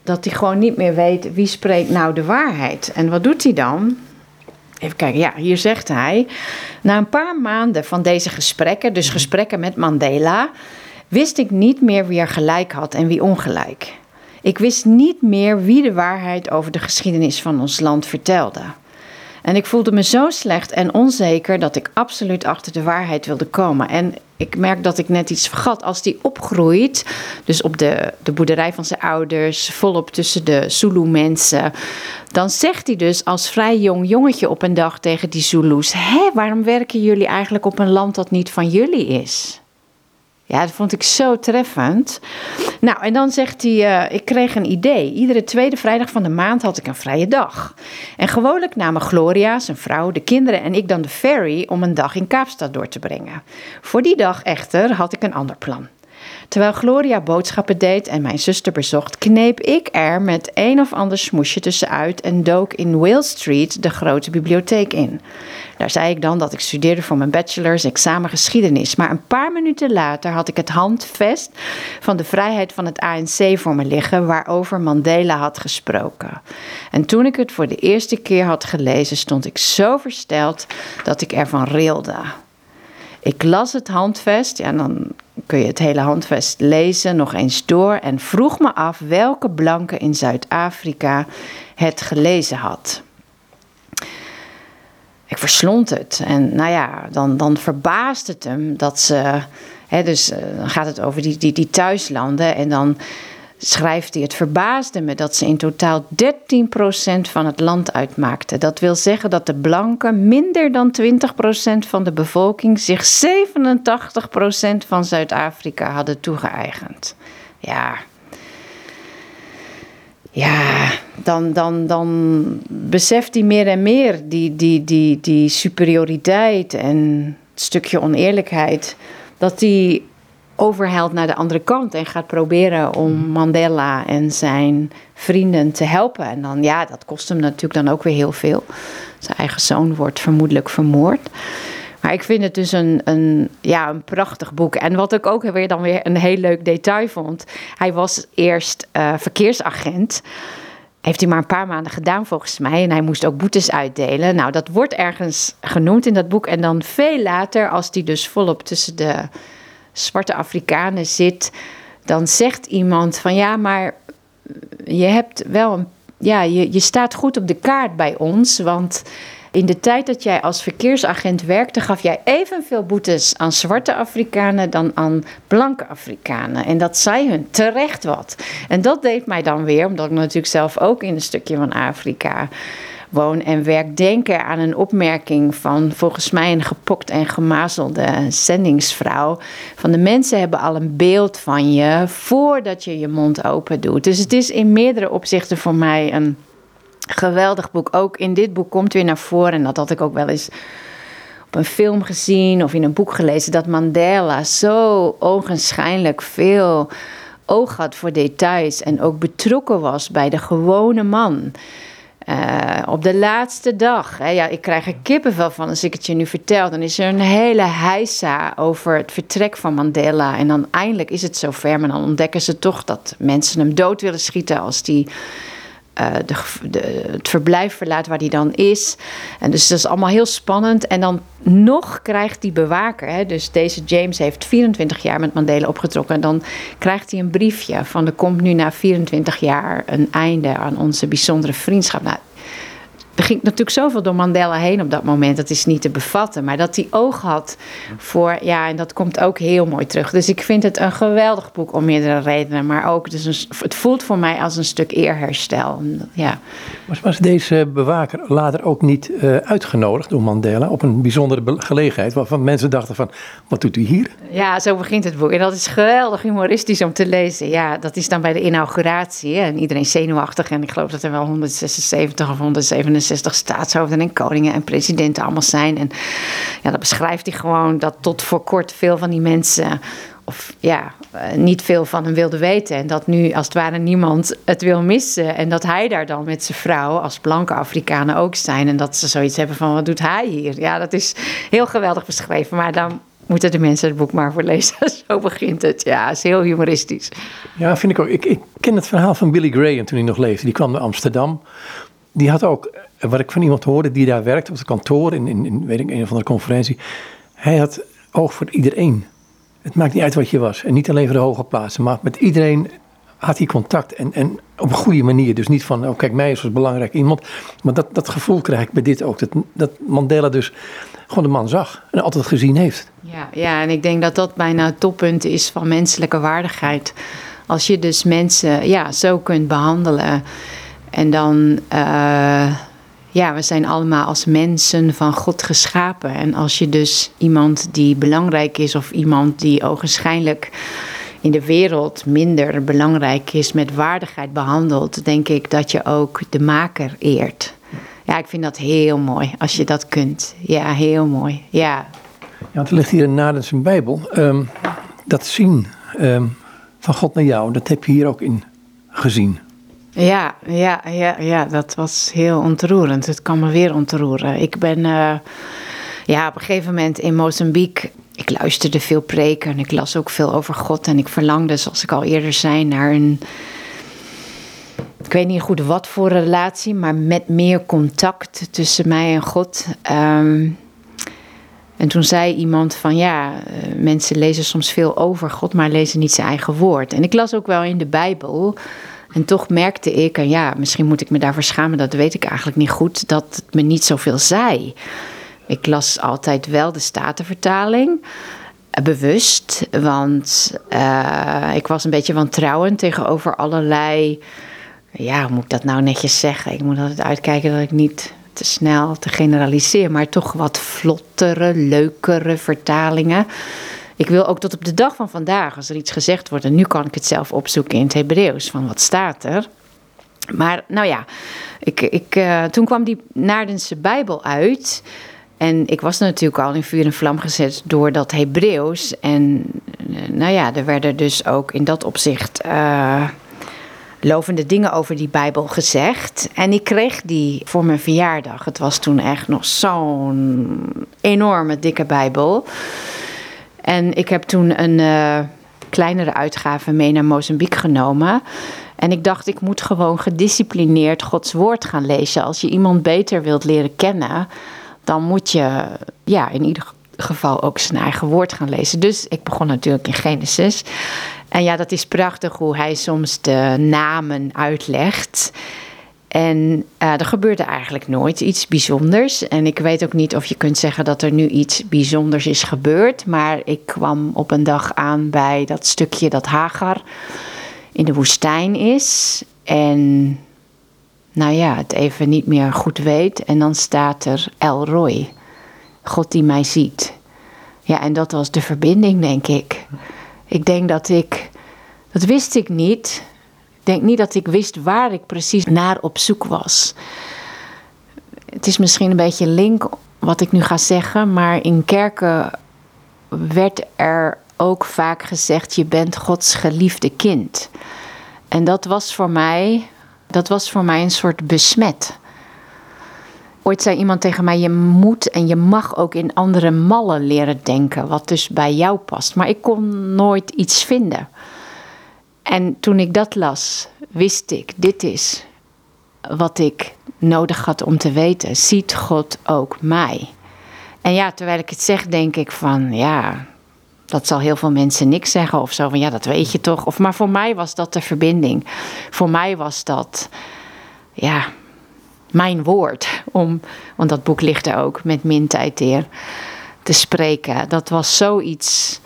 Speaker 2: Dat hij gewoon niet meer weet wie spreekt nou de waarheid. En wat doet hij dan? Even kijken, ja, hier zegt hij. Na een paar maanden van deze gesprekken, dus mhm. gesprekken met Mandela, wist ik niet meer wie er gelijk had en wie ongelijk. Ik wist niet meer wie de waarheid over de geschiedenis van ons land vertelde. En ik voelde me zo slecht en onzeker dat ik absoluut achter de waarheid wilde komen. En ik merk dat ik net iets vergat. Als die opgroeit, dus op de, de boerderij van zijn ouders, volop tussen de Zulu-mensen, dan zegt hij dus als vrij jong jongetje op een dag tegen die Zulus: Hé, waarom werken jullie eigenlijk op een land dat niet van jullie is? Ja, dat vond ik zo treffend. Nou, en dan zegt hij: uh, Ik kreeg een idee. Iedere tweede vrijdag van de maand had ik een vrije dag. En gewoonlijk namen Gloria, zijn vrouw, de kinderen en ik dan de ferry om een dag in Kaapstad door te brengen. Voor die dag echter had ik een ander plan. Terwijl Gloria boodschappen deed en mijn zuster bezocht, kneep ik er met een of ander smoesje tussenuit en dook in Whale Street de grote bibliotheek in. Daar zei ik dan dat ik studeerde voor mijn bachelor's examen geschiedenis. Maar een paar minuten later had ik het handvest van de vrijheid van het ANC voor me liggen, waarover Mandela had gesproken. En toen ik het voor de eerste keer had gelezen, stond ik zo versteld dat ik ervan rilde. Ik las het handvest, ja, dan kun je het hele handvest lezen, nog eens door, en vroeg me af welke blanke in Zuid-Afrika het gelezen had. Ik verslond het. En nou ja, dan, dan verbaast het hem dat ze, hè, dus eh, dan gaat het over die, die, die thuislanden. En dan schrijft hij: Het verbaasde me dat ze in totaal 13% van het land uitmaakten. Dat wil zeggen dat de blanken minder dan 20% van de bevolking zich 87% van Zuid-Afrika hadden toegeëigend. Ja. Ja, dan, dan, dan beseft hij meer en meer die, die, die, die superioriteit en het stukje oneerlijkheid. Dat hij overhelt naar de andere kant en gaat proberen om mhm. Mandela en zijn vrienden te helpen. En dan, ja, dat kost hem natuurlijk dan ook weer heel veel. Zijn eigen zoon wordt vermoedelijk vermoord. Maar ik vind het dus een, een, ja, een prachtig boek. En wat ik ook weer dan weer een heel leuk detail vond. Hij was eerst uh, verkeersagent. Heeft hij maar een paar maanden gedaan volgens mij. En hij moest ook boetes uitdelen. Nou, dat wordt ergens genoemd in dat boek. En dan veel later, als hij dus volop tussen de zwarte Afrikanen zit. Dan zegt iemand van ja, maar je hebt wel een. Ja, je, je staat goed op de kaart bij ons. Want in de tijd dat jij als verkeersagent werkte, gaf jij evenveel boetes aan zwarte Afrikanen dan aan blanke Afrikanen. En dat zei hun terecht wat. En dat deed mij dan weer, omdat ik natuurlijk zelf ook in een stukje van Afrika woon en werk, denken aan een opmerking van volgens mij een gepokt en gemazelde zendingsvrouw. Van de mensen hebben al een beeld van je voordat je je mond open doet. Dus het is in meerdere opzichten voor mij een Geweldig boek. Ook in dit boek komt weer naar voren, en dat had ik ook wel eens op een film gezien of in een boek gelezen, dat Mandela zo ogenschijnlijk veel oog had voor details en ook betrokken was bij de gewone man. Uh, op de laatste dag, hè, ja, ik krijg er kippenvel van als ik het je nu vertel. Dan is er een hele heisa over het vertrek van Mandela. En dan eindelijk is het zover, maar dan ontdekken ze toch dat mensen hem dood willen schieten als die de, de, het verblijf verlaat waar hij dan is. En dus dat is allemaal heel spannend. En dan nog krijgt die bewaker, hè, dus deze James heeft 24 jaar met Mandela opgetrokken. En dan krijgt hij een briefje van er komt nu na 24 jaar een einde aan onze bijzondere vriendschap. Nou, er ging natuurlijk zoveel door Mandela heen op dat moment. Dat is niet te bevatten. Maar dat hij oog had voor. Ja, en dat komt ook heel mooi terug. Dus ik vind het een geweldig boek om meerdere redenen. Maar ook, dus een, het voelt voor mij als een stuk eerherstel. Ja.
Speaker 1: Was, was deze bewaker later ook niet uh, uitgenodigd door Mandela op een bijzondere gelegenheid? Waarvan mensen dachten: van, wat doet u hier?
Speaker 2: Ja, zo begint het boek. En dat is geweldig humoristisch om te lezen. Ja, dat is dan bij de inauguratie. En iedereen zenuwachtig. En ik geloof dat er wel 176 of 177 67 staatshoofden en koningen en presidenten allemaal zijn. En ja, dat beschrijft hij gewoon dat tot voor kort veel van die mensen of ja, eh, niet veel van hem wilden weten. En dat nu als het ware niemand het wil missen. En dat hij daar dan met zijn vrouw als blanke Afrikanen ook zijn. En dat ze zoiets hebben van wat doet hij hier? Ja, dat is heel geweldig beschreven. Maar dan moeten de mensen het boek maar voor lezen. [LAUGHS] Zo begint het. Ja, is heel humoristisch.
Speaker 1: Ja, vind ik ook. Ik, ik ken het verhaal van Billy Graham toen hij nog leefde. Die kwam naar Amsterdam. Die had ook wat ik van iemand hoorde die daar werkte op het kantoor, in, in, weet ik, een of andere conferentie. Hij had oog voor iedereen. Het maakt niet uit wat je was. En niet alleen voor de hoge plaatsen, maar met iedereen had hij contact. En, en op een goede manier. Dus niet van, oh kijk, mij is als belangrijk iemand. Maar dat, dat gevoel krijg ik bij dit ook. Dat, dat Mandela dus gewoon de man zag en altijd gezien heeft.
Speaker 2: Ja, ja, en ik denk dat dat bijna het toppunt is van menselijke waardigheid. Als je dus mensen ja, zo kunt behandelen. En dan... Uh, ja, we zijn allemaal als mensen van God geschapen. En als je dus iemand die belangrijk is of iemand die ogenschijnlijk in de wereld minder belangrijk is, met waardigheid behandelt, denk ik dat je ook de maker eert. Ja, ik vind dat heel mooi als je dat kunt. Ja, heel mooi. Ja.
Speaker 1: Ja, want er ligt hier een Nadense Bijbel. Um, dat zien um, van God naar jou, dat heb je hier ook in gezien.
Speaker 2: Ja, ja, ja, ja, dat was heel ontroerend. Het kan me weer ontroeren. Ik ben uh, ja, op een gegeven moment in Mozambique. Ik luisterde veel preken en ik las ook veel over God. En ik verlangde, zoals ik al eerder zei, naar een. Ik weet niet goed wat voor relatie, maar met meer contact tussen mij en God. Um, en toen zei iemand van ja, eh, mensen lezen soms veel over God, maar lezen niet zijn eigen woord. En ik las ook wel in de Bijbel en toch merkte ik, en ja, misschien moet ik me daarvoor schamen, dat weet ik eigenlijk niet goed, dat het me niet zoveel zei. Ik las altijd wel de Statenvertaling, eh, bewust, want uh, ik was een beetje wantrouwend tegenover allerlei, ja, hoe moet ik dat nou netjes zeggen? Ik moet altijd uitkijken dat ik niet te snel te generaliseer, maar toch wat vlottere, leukere vertalingen. Ik wil ook tot op de dag van vandaag, als er iets gezegd wordt, en nu kan ik het zelf opzoeken in het Hebreeuws, van wat staat er. Maar nou ja, ik, ik, uh, toen kwam die Naardense Bijbel uit. En ik was natuurlijk al in vuur en vlam gezet door dat Hebreeuws. En uh, nou ja, er werden dus ook in dat opzicht uh, lovende dingen over die Bijbel gezegd. En ik kreeg die voor mijn verjaardag. Het was toen echt nog zo'n enorme dikke Bijbel. En ik heb toen een uh, kleinere uitgave mee naar Mozambique genomen. En ik dacht, ik moet gewoon gedisciplineerd Gods woord gaan lezen. Als je iemand beter wilt leren kennen, dan moet je ja, in ieder geval ook zijn eigen woord gaan lezen. Dus ik begon natuurlijk in Genesis. En ja, dat is prachtig hoe hij soms de namen uitlegt. En uh, er gebeurde eigenlijk nooit iets bijzonders. En ik weet ook niet of je kunt zeggen dat er nu iets bijzonders is gebeurd. Maar ik kwam op een dag aan bij dat stukje dat Hagar in de woestijn is. En nou ja, het even niet meer goed weet. En dan staat er El Roy, God die mij ziet. Ja, en dat was de verbinding, denk ik. Ik denk dat ik, dat wist ik niet. Denk niet dat ik wist waar ik precies naar op zoek was. Het is misschien een beetje link wat ik nu ga zeggen, maar in kerken werd er ook vaak gezegd: je bent Gods geliefde kind. En dat was voor mij, dat was voor mij een soort besmet. Ooit zei iemand tegen mij: Je moet en je mag ook in andere mallen leren denken, wat dus bij jou past. Maar ik kon nooit iets vinden. En toen ik dat las, wist ik: Dit is wat ik nodig had om te weten. Ziet God ook mij? En ja, terwijl ik het zeg, denk ik van ja, dat zal heel veel mensen niks zeggen of zo van ja, dat weet je toch. Of, maar voor mij was dat de verbinding. Voor mij was dat ja, mijn woord. Om, want dat boek ligt er ook met min tijd te spreken. Dat was zoiets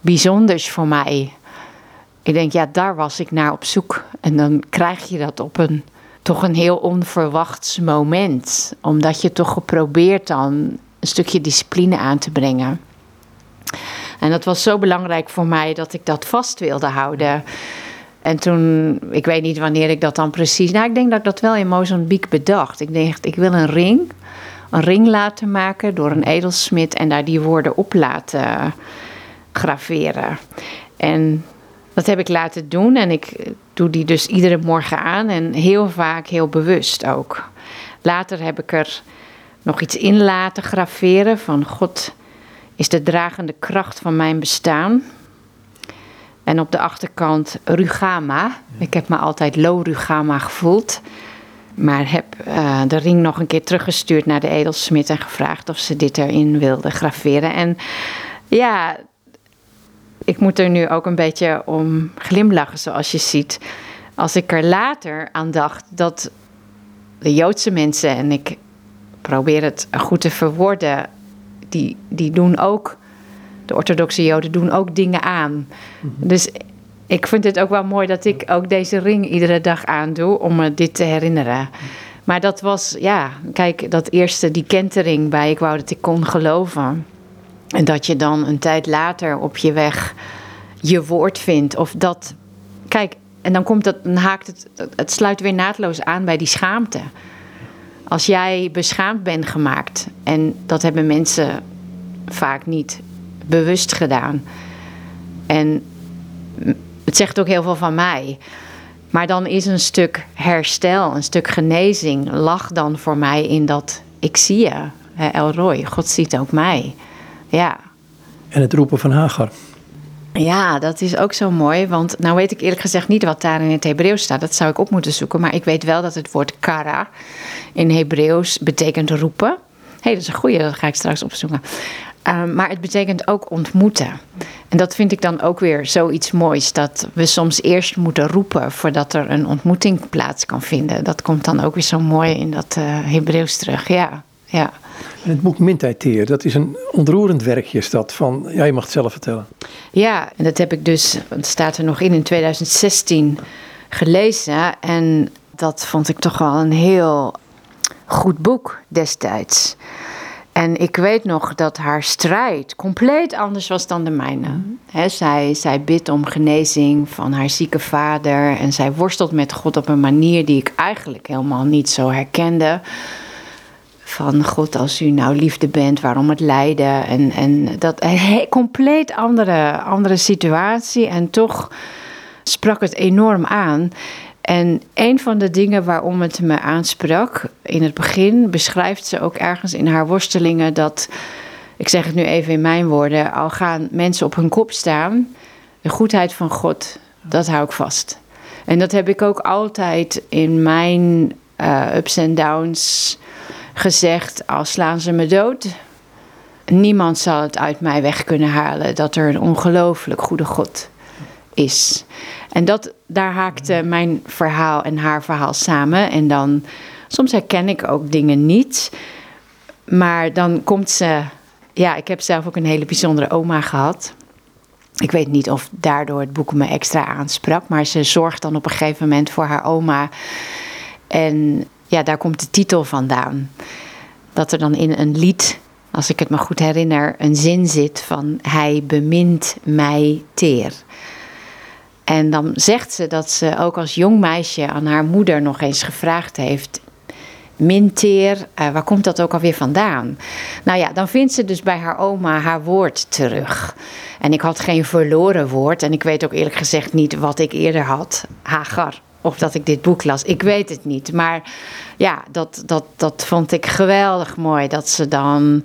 Speaker 2: bijzonders voor mij. Ik denk, ja, daar was ik naar op zoek. En dan krijg je dat op een toch een heel onverwachts moment. Omdat je toch geprobeerd dan een stukje discipline aan te brengen. En dat was zo belangrijk voor mij dat ik dat vast wilde houden. En toen, ik weet niet wanneer ik dat dan precies. Nou, ik denk dat ik dat wel in Mozambique bedacht. Ik dacht, ik wil een ring. Een ring laten maken door een edelsmid en daar die woorden op laten graveren. En dat heb ik laten doen en ik doe die dus iedere morgen aan en heel vaak heel bewust ook. Later heb ik er nog iets in laten graveren van God is de dragende kracht van mijn bestaan. En op de achterkant Rugama. Ik heb me altijd Lo Rugama gevoeld. Maar heb uh, de ring nog een keer teruggestuurd naar de edelsmid en gevraagd of ze dit erin wilde graveren. En ja, ik moet er nu ook een beetje om glimlachen, zoals je ziet. Als ik er later aan dacht dat de Joodse mensen, en ik probeer het goed te verwoorden, die, die doen ook, de orthodoxe Joden doen ook dingen aan. Mhm. Dus ik vind het ook wel mooi dat ik ook deze ring iedere dag aandoe om me dit te herinneren. Maar dat was, ja, kijk, dat eerste, die kentering bij ik wou dat ik kon geloven. En dat je dan een tijd later op je weg je woord vindt. Of dat, kijk, en dan komt dat, haakt het, het sluit weer naadloos aan bij die schaamte. Als jij beschaamd bent gemaakt, en dat hebben mensen vaak niet bewust gedaan. En het zegt ook heel veel van mij. Maar dan is een stuk herstel, een stuk genezing, lag dan voor mij in dat ik zie je, Elroy, God ziet ook mij. Ja.
Speaker 1: En het roepen van Hagar.
Speaker 2: Ja, dat is ook zo mooi. Want nou weet ik eerlijk gezegd niet wat daar in het Hebreeuws staat. Dat zou ik op moeten zoeken. Maar ik weet wel dat het woord kara in Hebreeuws betekent roepen. Hé, hey, dat is een goeie, dat ga ik straks opzoeken. Uh, maar het betekent ook ontmoeten. En dat vind ik dan ook weer zoiets moois. Dat we soms eerst moeten roepen voordat er een ontmoeting plaats kan vinden. Dat komt dan ook weer zo mooi in dat uh, Hebreeuws terug. Ja, ja.
Speaker 1: En het boek Mintijd dat is een ontroerend werkje is dat van, ja je mag het zelf vertellen.
Speaker 2: Ja, en dat heb ik dus, het staat er nog in, in 2016 gelezen. En dat vond ik toch wel een heel goed boek destijds. En ik weet nog dat haar strijd compleet anders was dan de mijne. Zij, zij bidt om genezing van haar zieke vader. En zij worstelt met God op een manier die ik eigenlijk helemaal niet zo herkende van God, als u nou liefde bent, waarom het lijden? En, en dat een compleet andere, andere situatie. En toch sprak het enorm aan. En een van de dingen waarom het me aansprak in het begin, beschrijft ze ook ergens in haar worstelingen dat, ik zeg het nu even in mijn woorden, al gaan mensen op hun kop staan, de goedheid van God, dat hou ik vast. En dat heb ik ook altijd in mijn uh, ups en downs gezegd, al slaan ze me dood, niemand zal het uit mij weg kunnen halen dat er een ongelooflijk goede God is. En dat, daar haakte mijn verhaal en haar verhaal samen. En dan, soms herken ik ook dingen niet. Maar dan komt ze. Ja, ik heb zelf ook een hele bijzondere oma gehad. Ik weet niet of daardoor het boek me extra aansprak. Maar ze zorgt dan op een gegeven moment voor haar oma. En ja, daar komt de titel vandaan. Dat er dan in een lied, als ik het me goed herinner, een zin zit van Hij bemint mij teer. En dan zegt ze dat ze ook als jong meisje aan haar moeder nog eens gevraagd heeft: Minteer, uh, waar komt dat ook alweer vandaan? Nou ja, dan vindt ze dus bij haar oma haar woord terug. En ik had geen verloren woord. En ik weet ook eerlijk gezegd niet wat ik eerder had. Hagar. Of dat ik dit boek las. Ik weet het niet. Maar ja, dat, dat, dat vond ik geweldig mooi. Dat ze dan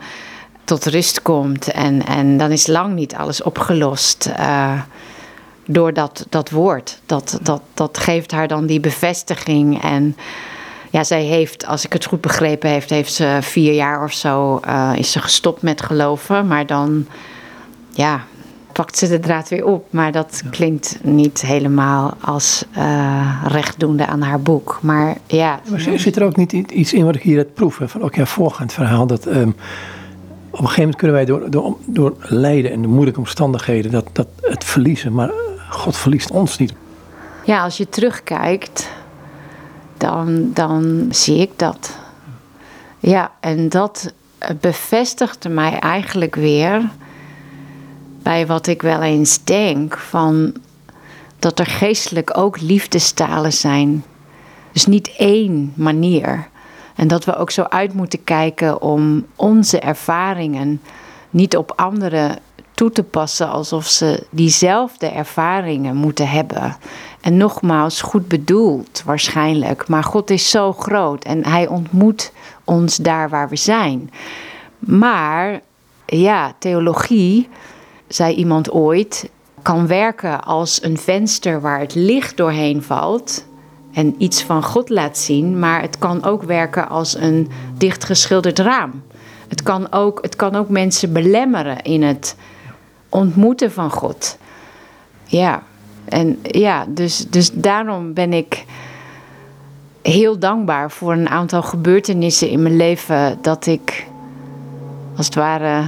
Speaker 2: tot rust komt. En, en dan is lang niet alles opgelost. Uh, door dat, dat woord. Dat, dat, dat geeft haar dan die bevestiging. En ja, zij heeft, als ik het goed begrepen heeft, heeft ze vier jaar of zo uh, is ze gestopt met geloven. Maar dan, ja, pakt ze de draad weer op. Maar dat klinkt niet helemaal als uh, rechtdoende aan haar boek. Maar ja.
Speaker 1: Maar zit er ook niet iets in wat ik hier het proeven? Van ook ja, voorgaand verhaal. Dat um, op een gegeven moment kunnen wij door, door, door lijden en de moeilijke omstandigheden dat, dat het verliezen. Maar God verliest ons niet.
Speaker 2: Ja, als je terugkijkt, dan, dan zie ik dat. Ja, en dat bevestigde mij eigenlijk weer bij wat ik wel eens denk: van dat er geestelijk ook liefdestalen zijn. Dus niet één manier. En dat we ook zo uit moeten kijken om onze ervaringen niet op anderen toe te passen alsof ze diezelfde ervaringen moeten hebben. En nogmaals, goed bedoeld waarschijnlijk, maar God is zo groot en Hij ontmoet ons daar waar we zijn. Maar ja, theologie, zei iemand ooit, kan werken als een venster waar het licht doorheen valt en iets van God laat zien, maar het kan ook werken als een dichtgeschilderd raam. Het kan ook, het kan ook mensen belemmeren in het ontmoeten van God. Ja, en ja, dus, dus daarom ben ik heel dankbaar voor een aantal gebeurtenissen in mijn leven dat ik als het ware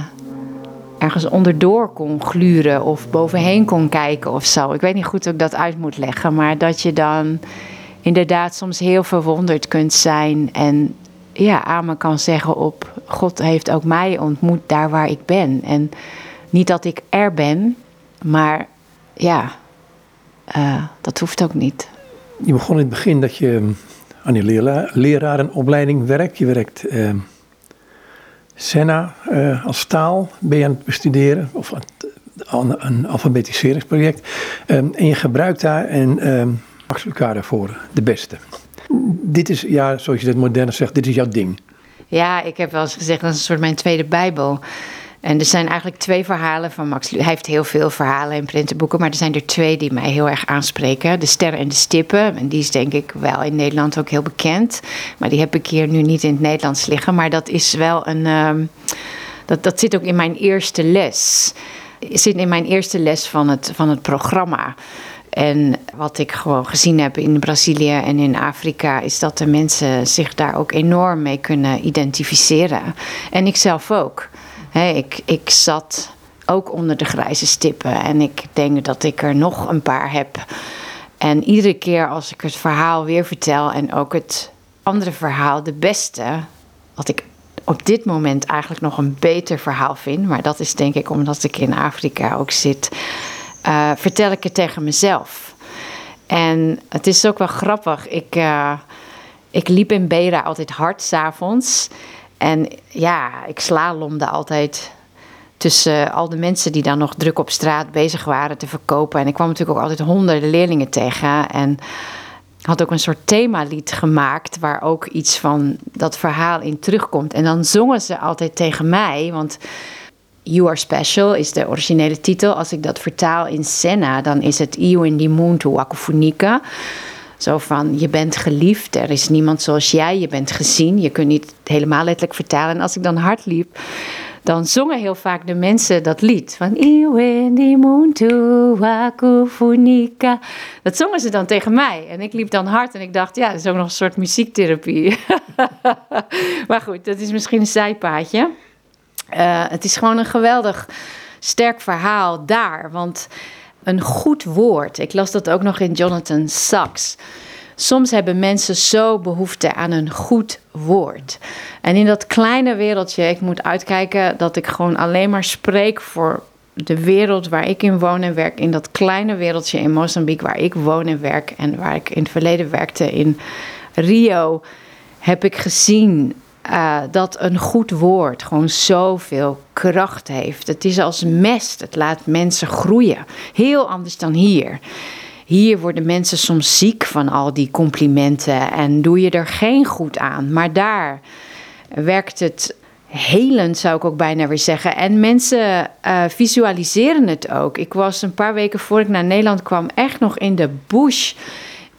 Speaker 2: ergens onderdoor kon gluren of bovenheen kon kijken of zo. Ik weet niet goed hoe ik dat uit moet leggen, maar dat je dan inderdaad soms heel verwonderd kunt zijn en ja, me kan zeggen op God heeft ook mij ontmoet daar waar ik ben. En niet dat ik er ben, maar ja, uh, dat hoeft ook niet.
Speaker 1: Je begon in het begin dat je mm, aan je lerarenopleiding werkt. Je werkt uh, Senna uh, als taal, ben je aan het bestuderen, of een, een alfabetiseringsproject. Um, en je gebruikt daar en um, Max Lucado voor de beste. Dit is, ja, zoals je dat moderne zegt, dit is jouw ding.
Speaker 2: Ja, ik heb wel eens gezegd, dat is een soort mijn tweede Bijbel. En er zijn eigenlijk twee verhalen van Max Hij heeft heel veel verhalen in printenboeken, maar er zijn er twee die mij heel erg aanspreken. De Sterren en de Stippen. En die is denk ik wel in Nederland ook heel bekend. Maar die heb ik hier nu niet in het Nederlands liggen. Maar dat is wel een. Um, dat, dat zit ook in mijn eerste les. Zit in mijn eerste les van het, van het programma. En wat ik gewoon gezien heb in Brazilië en in Afrika, is dat de mensen zich daar ook enorm mee kunnen identificeren. En ik zelf ook ik, ik zat ook onder de grijze stippen en ik denk dat ik er nog een paar heb. En iedere keer als ik het verhaal weer vertel en ook het andere verhaal, de beste, wat ik op dit moment eigenlijk nog een beter verhaal vind, maar dat is denk ik omdat ik in Afrika ook zit, uh, vertel ik het tegen mezelf. En het is ook wel grappig. Ik, uh, ik liep in Bera altijd hard s'avonds. En ja, ik slalomde altijd tussen al de mensen die dan nog druk op straat bezig waren te verkopen. En ik kwam natuurlijk ook altijd honderden leerlingen tegen. En had ook een soort themalied gemaakt waar ook iets van dat verhaal in terugkomt. En dan zongen ze altijd tegen mij, want You Are Special is de originele titel. Als ik dat vertaal in Senna, dan is het Io in die Muntu Wakufunika. Zo van, je bent geliefd, er is niemand zoals jij, je bent gezien. Je kunt niet helemaal letterlijk vertalen. En als ik dan hard liep, dan zongen heel vaak de mensen dat lied. Van Wakufunika. Dat zongen ze dan tegen mij. En ik liep dan hard en ik dacht, ja, dat is ook nog een soort muziektherapie. [LAUGHS] maar goed, dat is misschien een zijpaadje. Uh, het is gewoon een geweldig sterk verhaal daar. Want een goed woord, ik las dat ook nog in Jonathan Sachs. Soms hebben mensen zo behoefte aan een goed woord. En in dat kleine wereldje, ik moet uitkijken dat ik gewoon alleen maar spreek voor de wereld waar ik in woon en werk. In dat kleine wereldje in Mozambique waar ik woon en werk. En waar ik in het verleden werkte in Rio. Heb ik gezien uh, dat een goed woord gewoon zoveel kracht heeft. Het is als mest, het laat mensen groeien. Heel anders dan hier. Hier worden mensen soms ziek van al die complimenten en doe je er geen goed aan. Maar daar werkt het helend, zou ik ook bijna weer zeggen. En mensen uh, visualiseren het ook. Ik was een paar weken voor ik naar Nederland kwam echt nog in de bush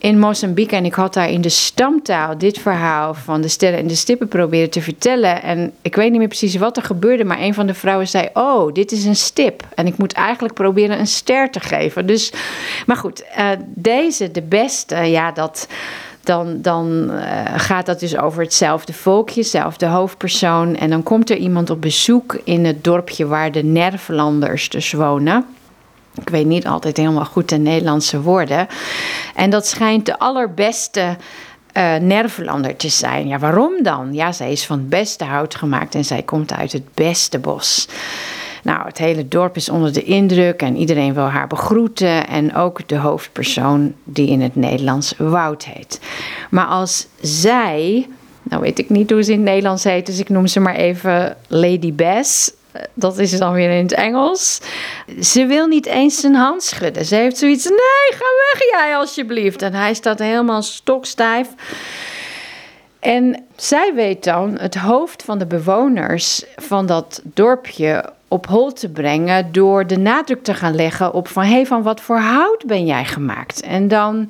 Speaker 2: in Mozambique. En ik had daar in de stamtaal dit verhaal van de sterren en de stippen proberen te vertellen. En ik weet niet meer precies wat er gebeurde, maar een van de vrouwen zei: Oh, dit is een stip. En ik moet eigenlijk proberen een ster te geven. Dus, maar goed, uh, deze, de beste, ja, dat dan, dan uh, gaat dat dus over hetzelfde volkje, hetzelfde hoofdpersoon. En dan komt er iemand op bezoek in het dorpje waar de Nervelanders dus wonen. Ik weet niet altijd helemaal goed de Nederlandse woorden. En dat schijnt de allerbeste uh, Nervelander te zijn. Ja, waarom dan? Ja, zij is van het beste hout gemaakt en zij komt uit het beste bos. Nou, het hele dorp is onder de indruk en iedereen wil haar begroeten. En ook de hoofdpersoon die in het Nederlands Wout heet. Maar als zij, nou weet ik niet hoe ze in het Nederlands heet, dus ik noem ze maar even Lady Bess dat is dan weer in het Engels. Ze wil niet eens zijn hand schudden. Ze heeft zoiets, nee, ga weg jij alsjeblieft. En hij staat helemaal stokstijf. En zij weet dan het hoofd van de bewoners van dat dorpje op hol te brengen door de nadruk te gaan leggen op van hé, hey, van wat voor hout ben jij gemaakt? En dan,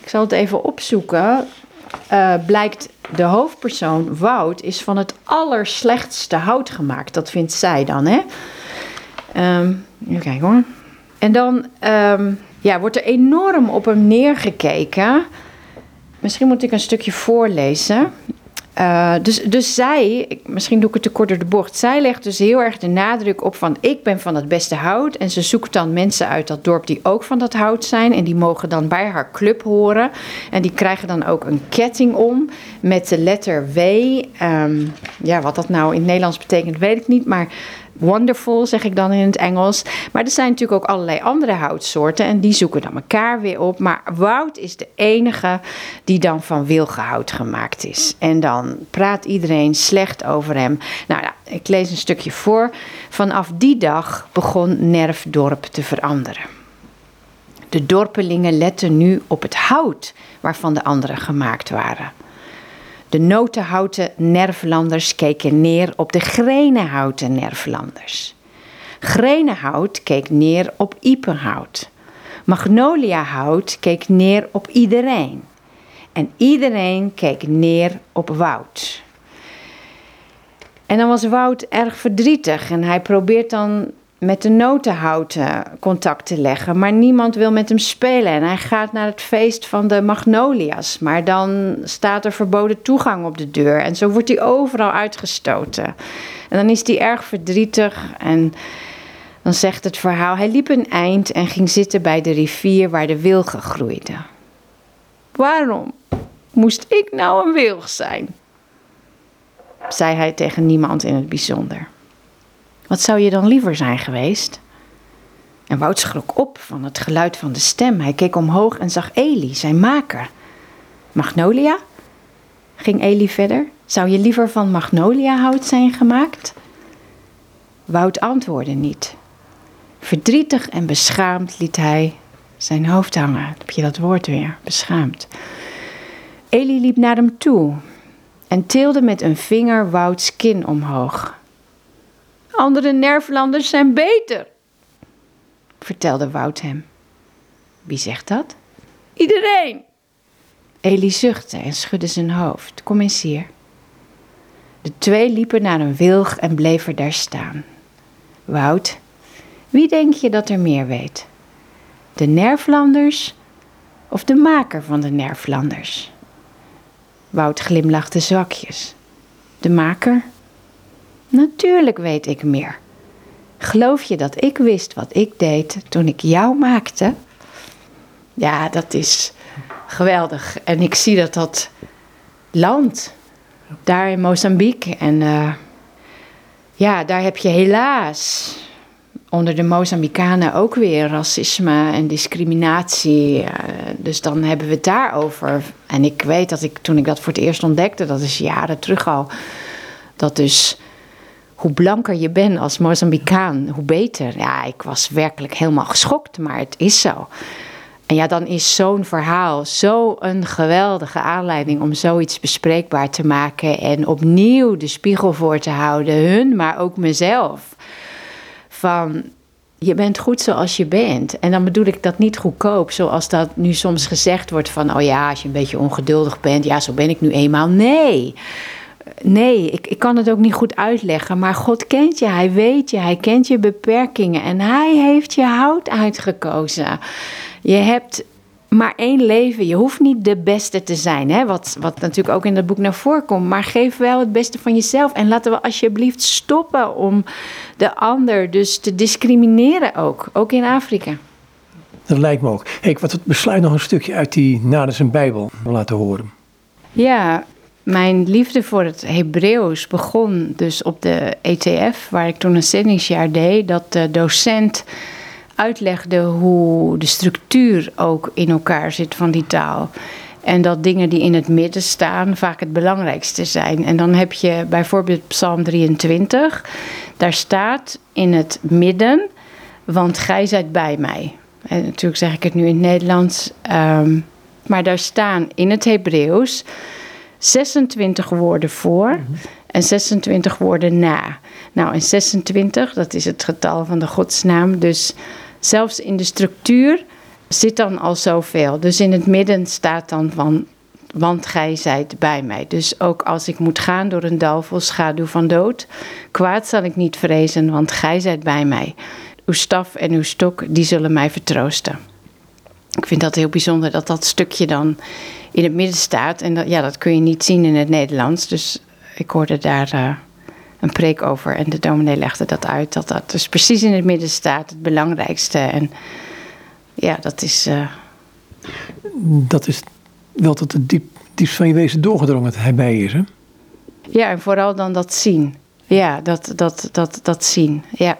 Speaker 2: ik zal het even opzoeken, uh, blijkt de hoofdpersoon, Wout, is van het allerslechtste hout gemaakt. Dat vindt zij dan, hè? Um, even kijken hoor. En dan um, ja, wordt er enorm op hem neergekeken. Misschien moet ik een stukje voorlezen. Uh, dus, dus zij, misschien doe ik het te kort door de bocht, zij legt dus heel erg de nadruk op van ik ben van het beste hout. En ze zoekt dan mensen uit dat dorp die ook van dat hout zijn. En die mogen dan bij haar club horen. En die krijgen dan ook een ketting om met de letter W. Um, ja, wat dat nou in het Nederlands betekent, weet ik niet. Maar wonderful, zeg ik dan in het Engels. Maar er zijn natuurlijk ook allerlei andere houtsoorten en die zoeken dan elkaar weer op. Maar woud is de enige die dan van wilgehout gemaakt is. En dan praat iedereen slecht over hem. Nou ja, ik lees een stukje voor. Vanaf die dag begon Nerfdorp te veranderen. De dorpelingen letten nu op het hout waarvan de anderen gemaakt waren. De notenhouten nerflanders keken neer op de grenenhouten nerflanders. Grenenhout keek neer op iepenhout. Magnoliahout keek neer op iedereen. En iedereen keek neer op Wout. En dan was Wout erg verdrietig en hij probeert dan met de notenhouten contact te leggen. Maar niemand wil met hem spelen. En hij gaat naar het feest van de magnolia's. Maar dan staat er verboden toegang op de deur. En zo wordt hij overal uitgestoten. En dan is hij erg verdrietig. En dan zegt het verhaal: hij liep een eind en ging zitten bij de rivier waar de wilgen groeiden. Waarom moest ik nou een wilg zijn? zei hij tegen niemand in het bijzonder. Wat zou je dan liever zijn geweest? En Wout schrok op van het geluid van de stem. Hij keek omhoog en zag Eli, zijn maker. Magnolia? ging Eli verder. Zou je liever van magnoliahout zijn gemaakt? Wout antwoordde niet. Verdrietig en beschaamd liet hij zijn hoofd hangen. heb je dat woord weer, beschaamd. Eli liep naar hem toe en tilde met een vinger Wouts kin omhoog. Andere Nerflanders zijn beter, vertelde Wout hem. Wie zegt dat? Iedereen. Eli zuchtte en schudde zijn hoofd. Kom eens hier. De twee liepen naar een wilg en bleven daar staan. Wout, wie denk je dat er meer weet? De Nerflanders of de maker van de Nerflanders? Wout glimlachte zwakjes. De maker? Natuurlijk weet ik meer. Geloof je dat ik wist wat ik deed toen ik jou maakte? Ja, dat is geweldig. En ik zie dat dat land, daar in Mozambique, en uh, ja, daar heb je helaas onder de Mozambicanen ook weer racisme en discriminatie. Uh, dus dan hebben we het daarover. En ik weet dat ik toen ik dat voor het eerst ontdekte, dat is jaren terug al, dat dus hoe blanker je bent als Mozambicaan, hoe beter. Ja, ik was werkelijk helemaal geschokt, maar het is zo. En ja, dan is zo'n verhaal zo een geweldige aanleiding om zoiets bespreekbaar te maken en opnieuw de spiegel voor te houden, hun, maar ook mezelf. Van je bent goed zoals je bent. En dan bedoel ik dat niet goedkoop, zoals dat nu soms gezegd wordt van, oh ja, als je een beetje ongeduldig bent, ja, zo ben ik nu eenmaal. Nee. Nee, ik, ik kan het ook niet goed uitleggen. Maar God kent je, Hij weet je, Hij kent je beperkingen en Hij heeft je hout uitgekozen. Je hebt maar één leven. Je hoeft niet de beste te zijn. Hè? Wat, wat natuurlijk ook in dat boek naar voren komt. Maar geef wel het beste van jezelf. En laten we alsjeblieft stoppen om de ander dus te discrimineren ook. Ook in Afrika.
Speaker 1: Dat lijkt me ook. Hey, ik wat het besluit nog een stukje uit die Naders en Bijbel laten horen.
Speaker 2: Ja, mijn liefde voor het Hebreeuws begon dus op de ETF, waar ik toen een zendingsjaar deed. Dat de docent uitlegde hoe de structuur ook in elkaar zit van die taal. En dat dingen die in het midden staan vaak het belangrijkste zijn. En dan heb je bijvoorbeeld Psalm 23. Daar staat in het midden, want gij zijt bij mij. En natuurlijk zeg ik het nu in het Nederlands. Um, maar daar staan in het Hebreeuws 26 woorden voor en 26 woorden na. Nou, en 26, dat is het getal van de godsnaam. Dus zelfs in de structuur zit dan al zoveel. Dus in het midden staat dan van, want gij zijt bij mij. Dus ook als ik moet gaan door een dal vol schaduw van dood, kwaad zal ik niet vrezen, want gij zijt bij mij. Uw staf en uw stok, die zullen mij vertroosten. Ik vind dat heel bijzonder dat dat stukje dan in het midden staat. En dat, ja, dat kun je niet zien in het Nederlands. Dus ik hoorde daar uh, een preek over en de dominee legde dat uit. Dat dat dus precies in het midden staat, het belangrijkste. En ja, dat is... Uh...
Speaker 1: Dat is wel tot het diep, diepst van je wezen doorgedrongen dat hij bij is, hè?
Speaker 2: Ja, en vooral dan dat zien. Ja, dat, dat, dat, dat zien. Ja,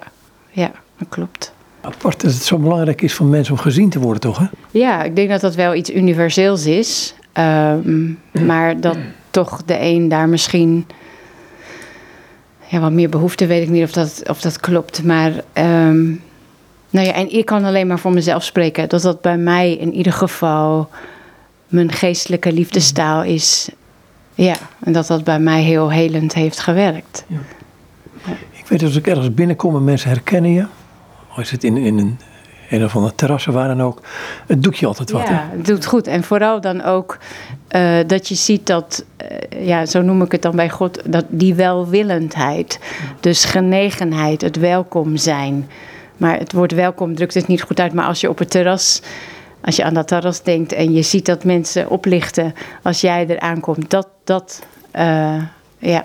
Speaker 2: ja, dat klopt.
Speaker 1: Apart dat het zo belangrijk is voor mensen om gezien te worden, toch? Hè?
Speaker 2: Ja, ik denk dat dat wel iets universeels is. Um, maar dat toch de een daar misschien. Ja, wat meer behoefte, weet ik niet of dat, of dat klopt. Maar. Um, nou ja, en ik kan alleen maar voor mezelf spreken. Dat dat bij mij in ieder geval mijn geestelijke liefdestaal is. Ja, en dat dat bij mij heel helend heeft gewerkt. Ja.
Speaker 1: Ik weet als ik ergens binnenkom en mensen herkennen je. Is het in, in een een of andere terrassen waar dan ook. Het doet je altijd wat.
Speaker 2: Ja, het doet goed. En vooral dan ook uh, dat je ziet dat, uh, ja, zo noem ik het dan bij God, dat die welwillendheid. Dus genegenheid, het welkom zijn. Maar het woord welkom drukt het niet goed uit. Maar als je op het terras, als je aan dat terras denkt en je ziet dat mensen oplichten als jij er aankomt, dat, dat, uh, ja.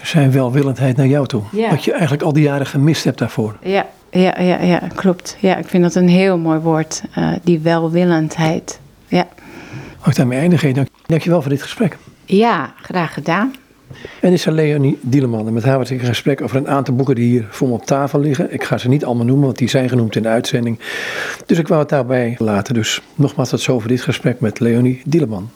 Speaker 1: Er zijn welwillendheid naar jou toe. Ja. Wat je eigenlijk al die jaren gemist hebt daarvoor.
Speaker 2: Ja, ja, ja, ja, klopt. Ja, ik vind dat een heel mooi woord, uh, die welwillendheid. Ja.
Speaker 1: Mag ik daarmee eindigen? Dank, dank je wel voor dit gesprek.
Speaker 2: Ja, graag gedaan.
Speaker 1: En is er Leonie Dieleman. En met haar was ik in gesprek over een aantal boeken die hier voor me op tafel liggen. Ik ga ze niet allemaal noemen, want die zijn genoemd in de uitzending. Dus ik wou het daarbij laten. Dus nogmaals tot zo voor dit gesprek met Leonie Dieleman.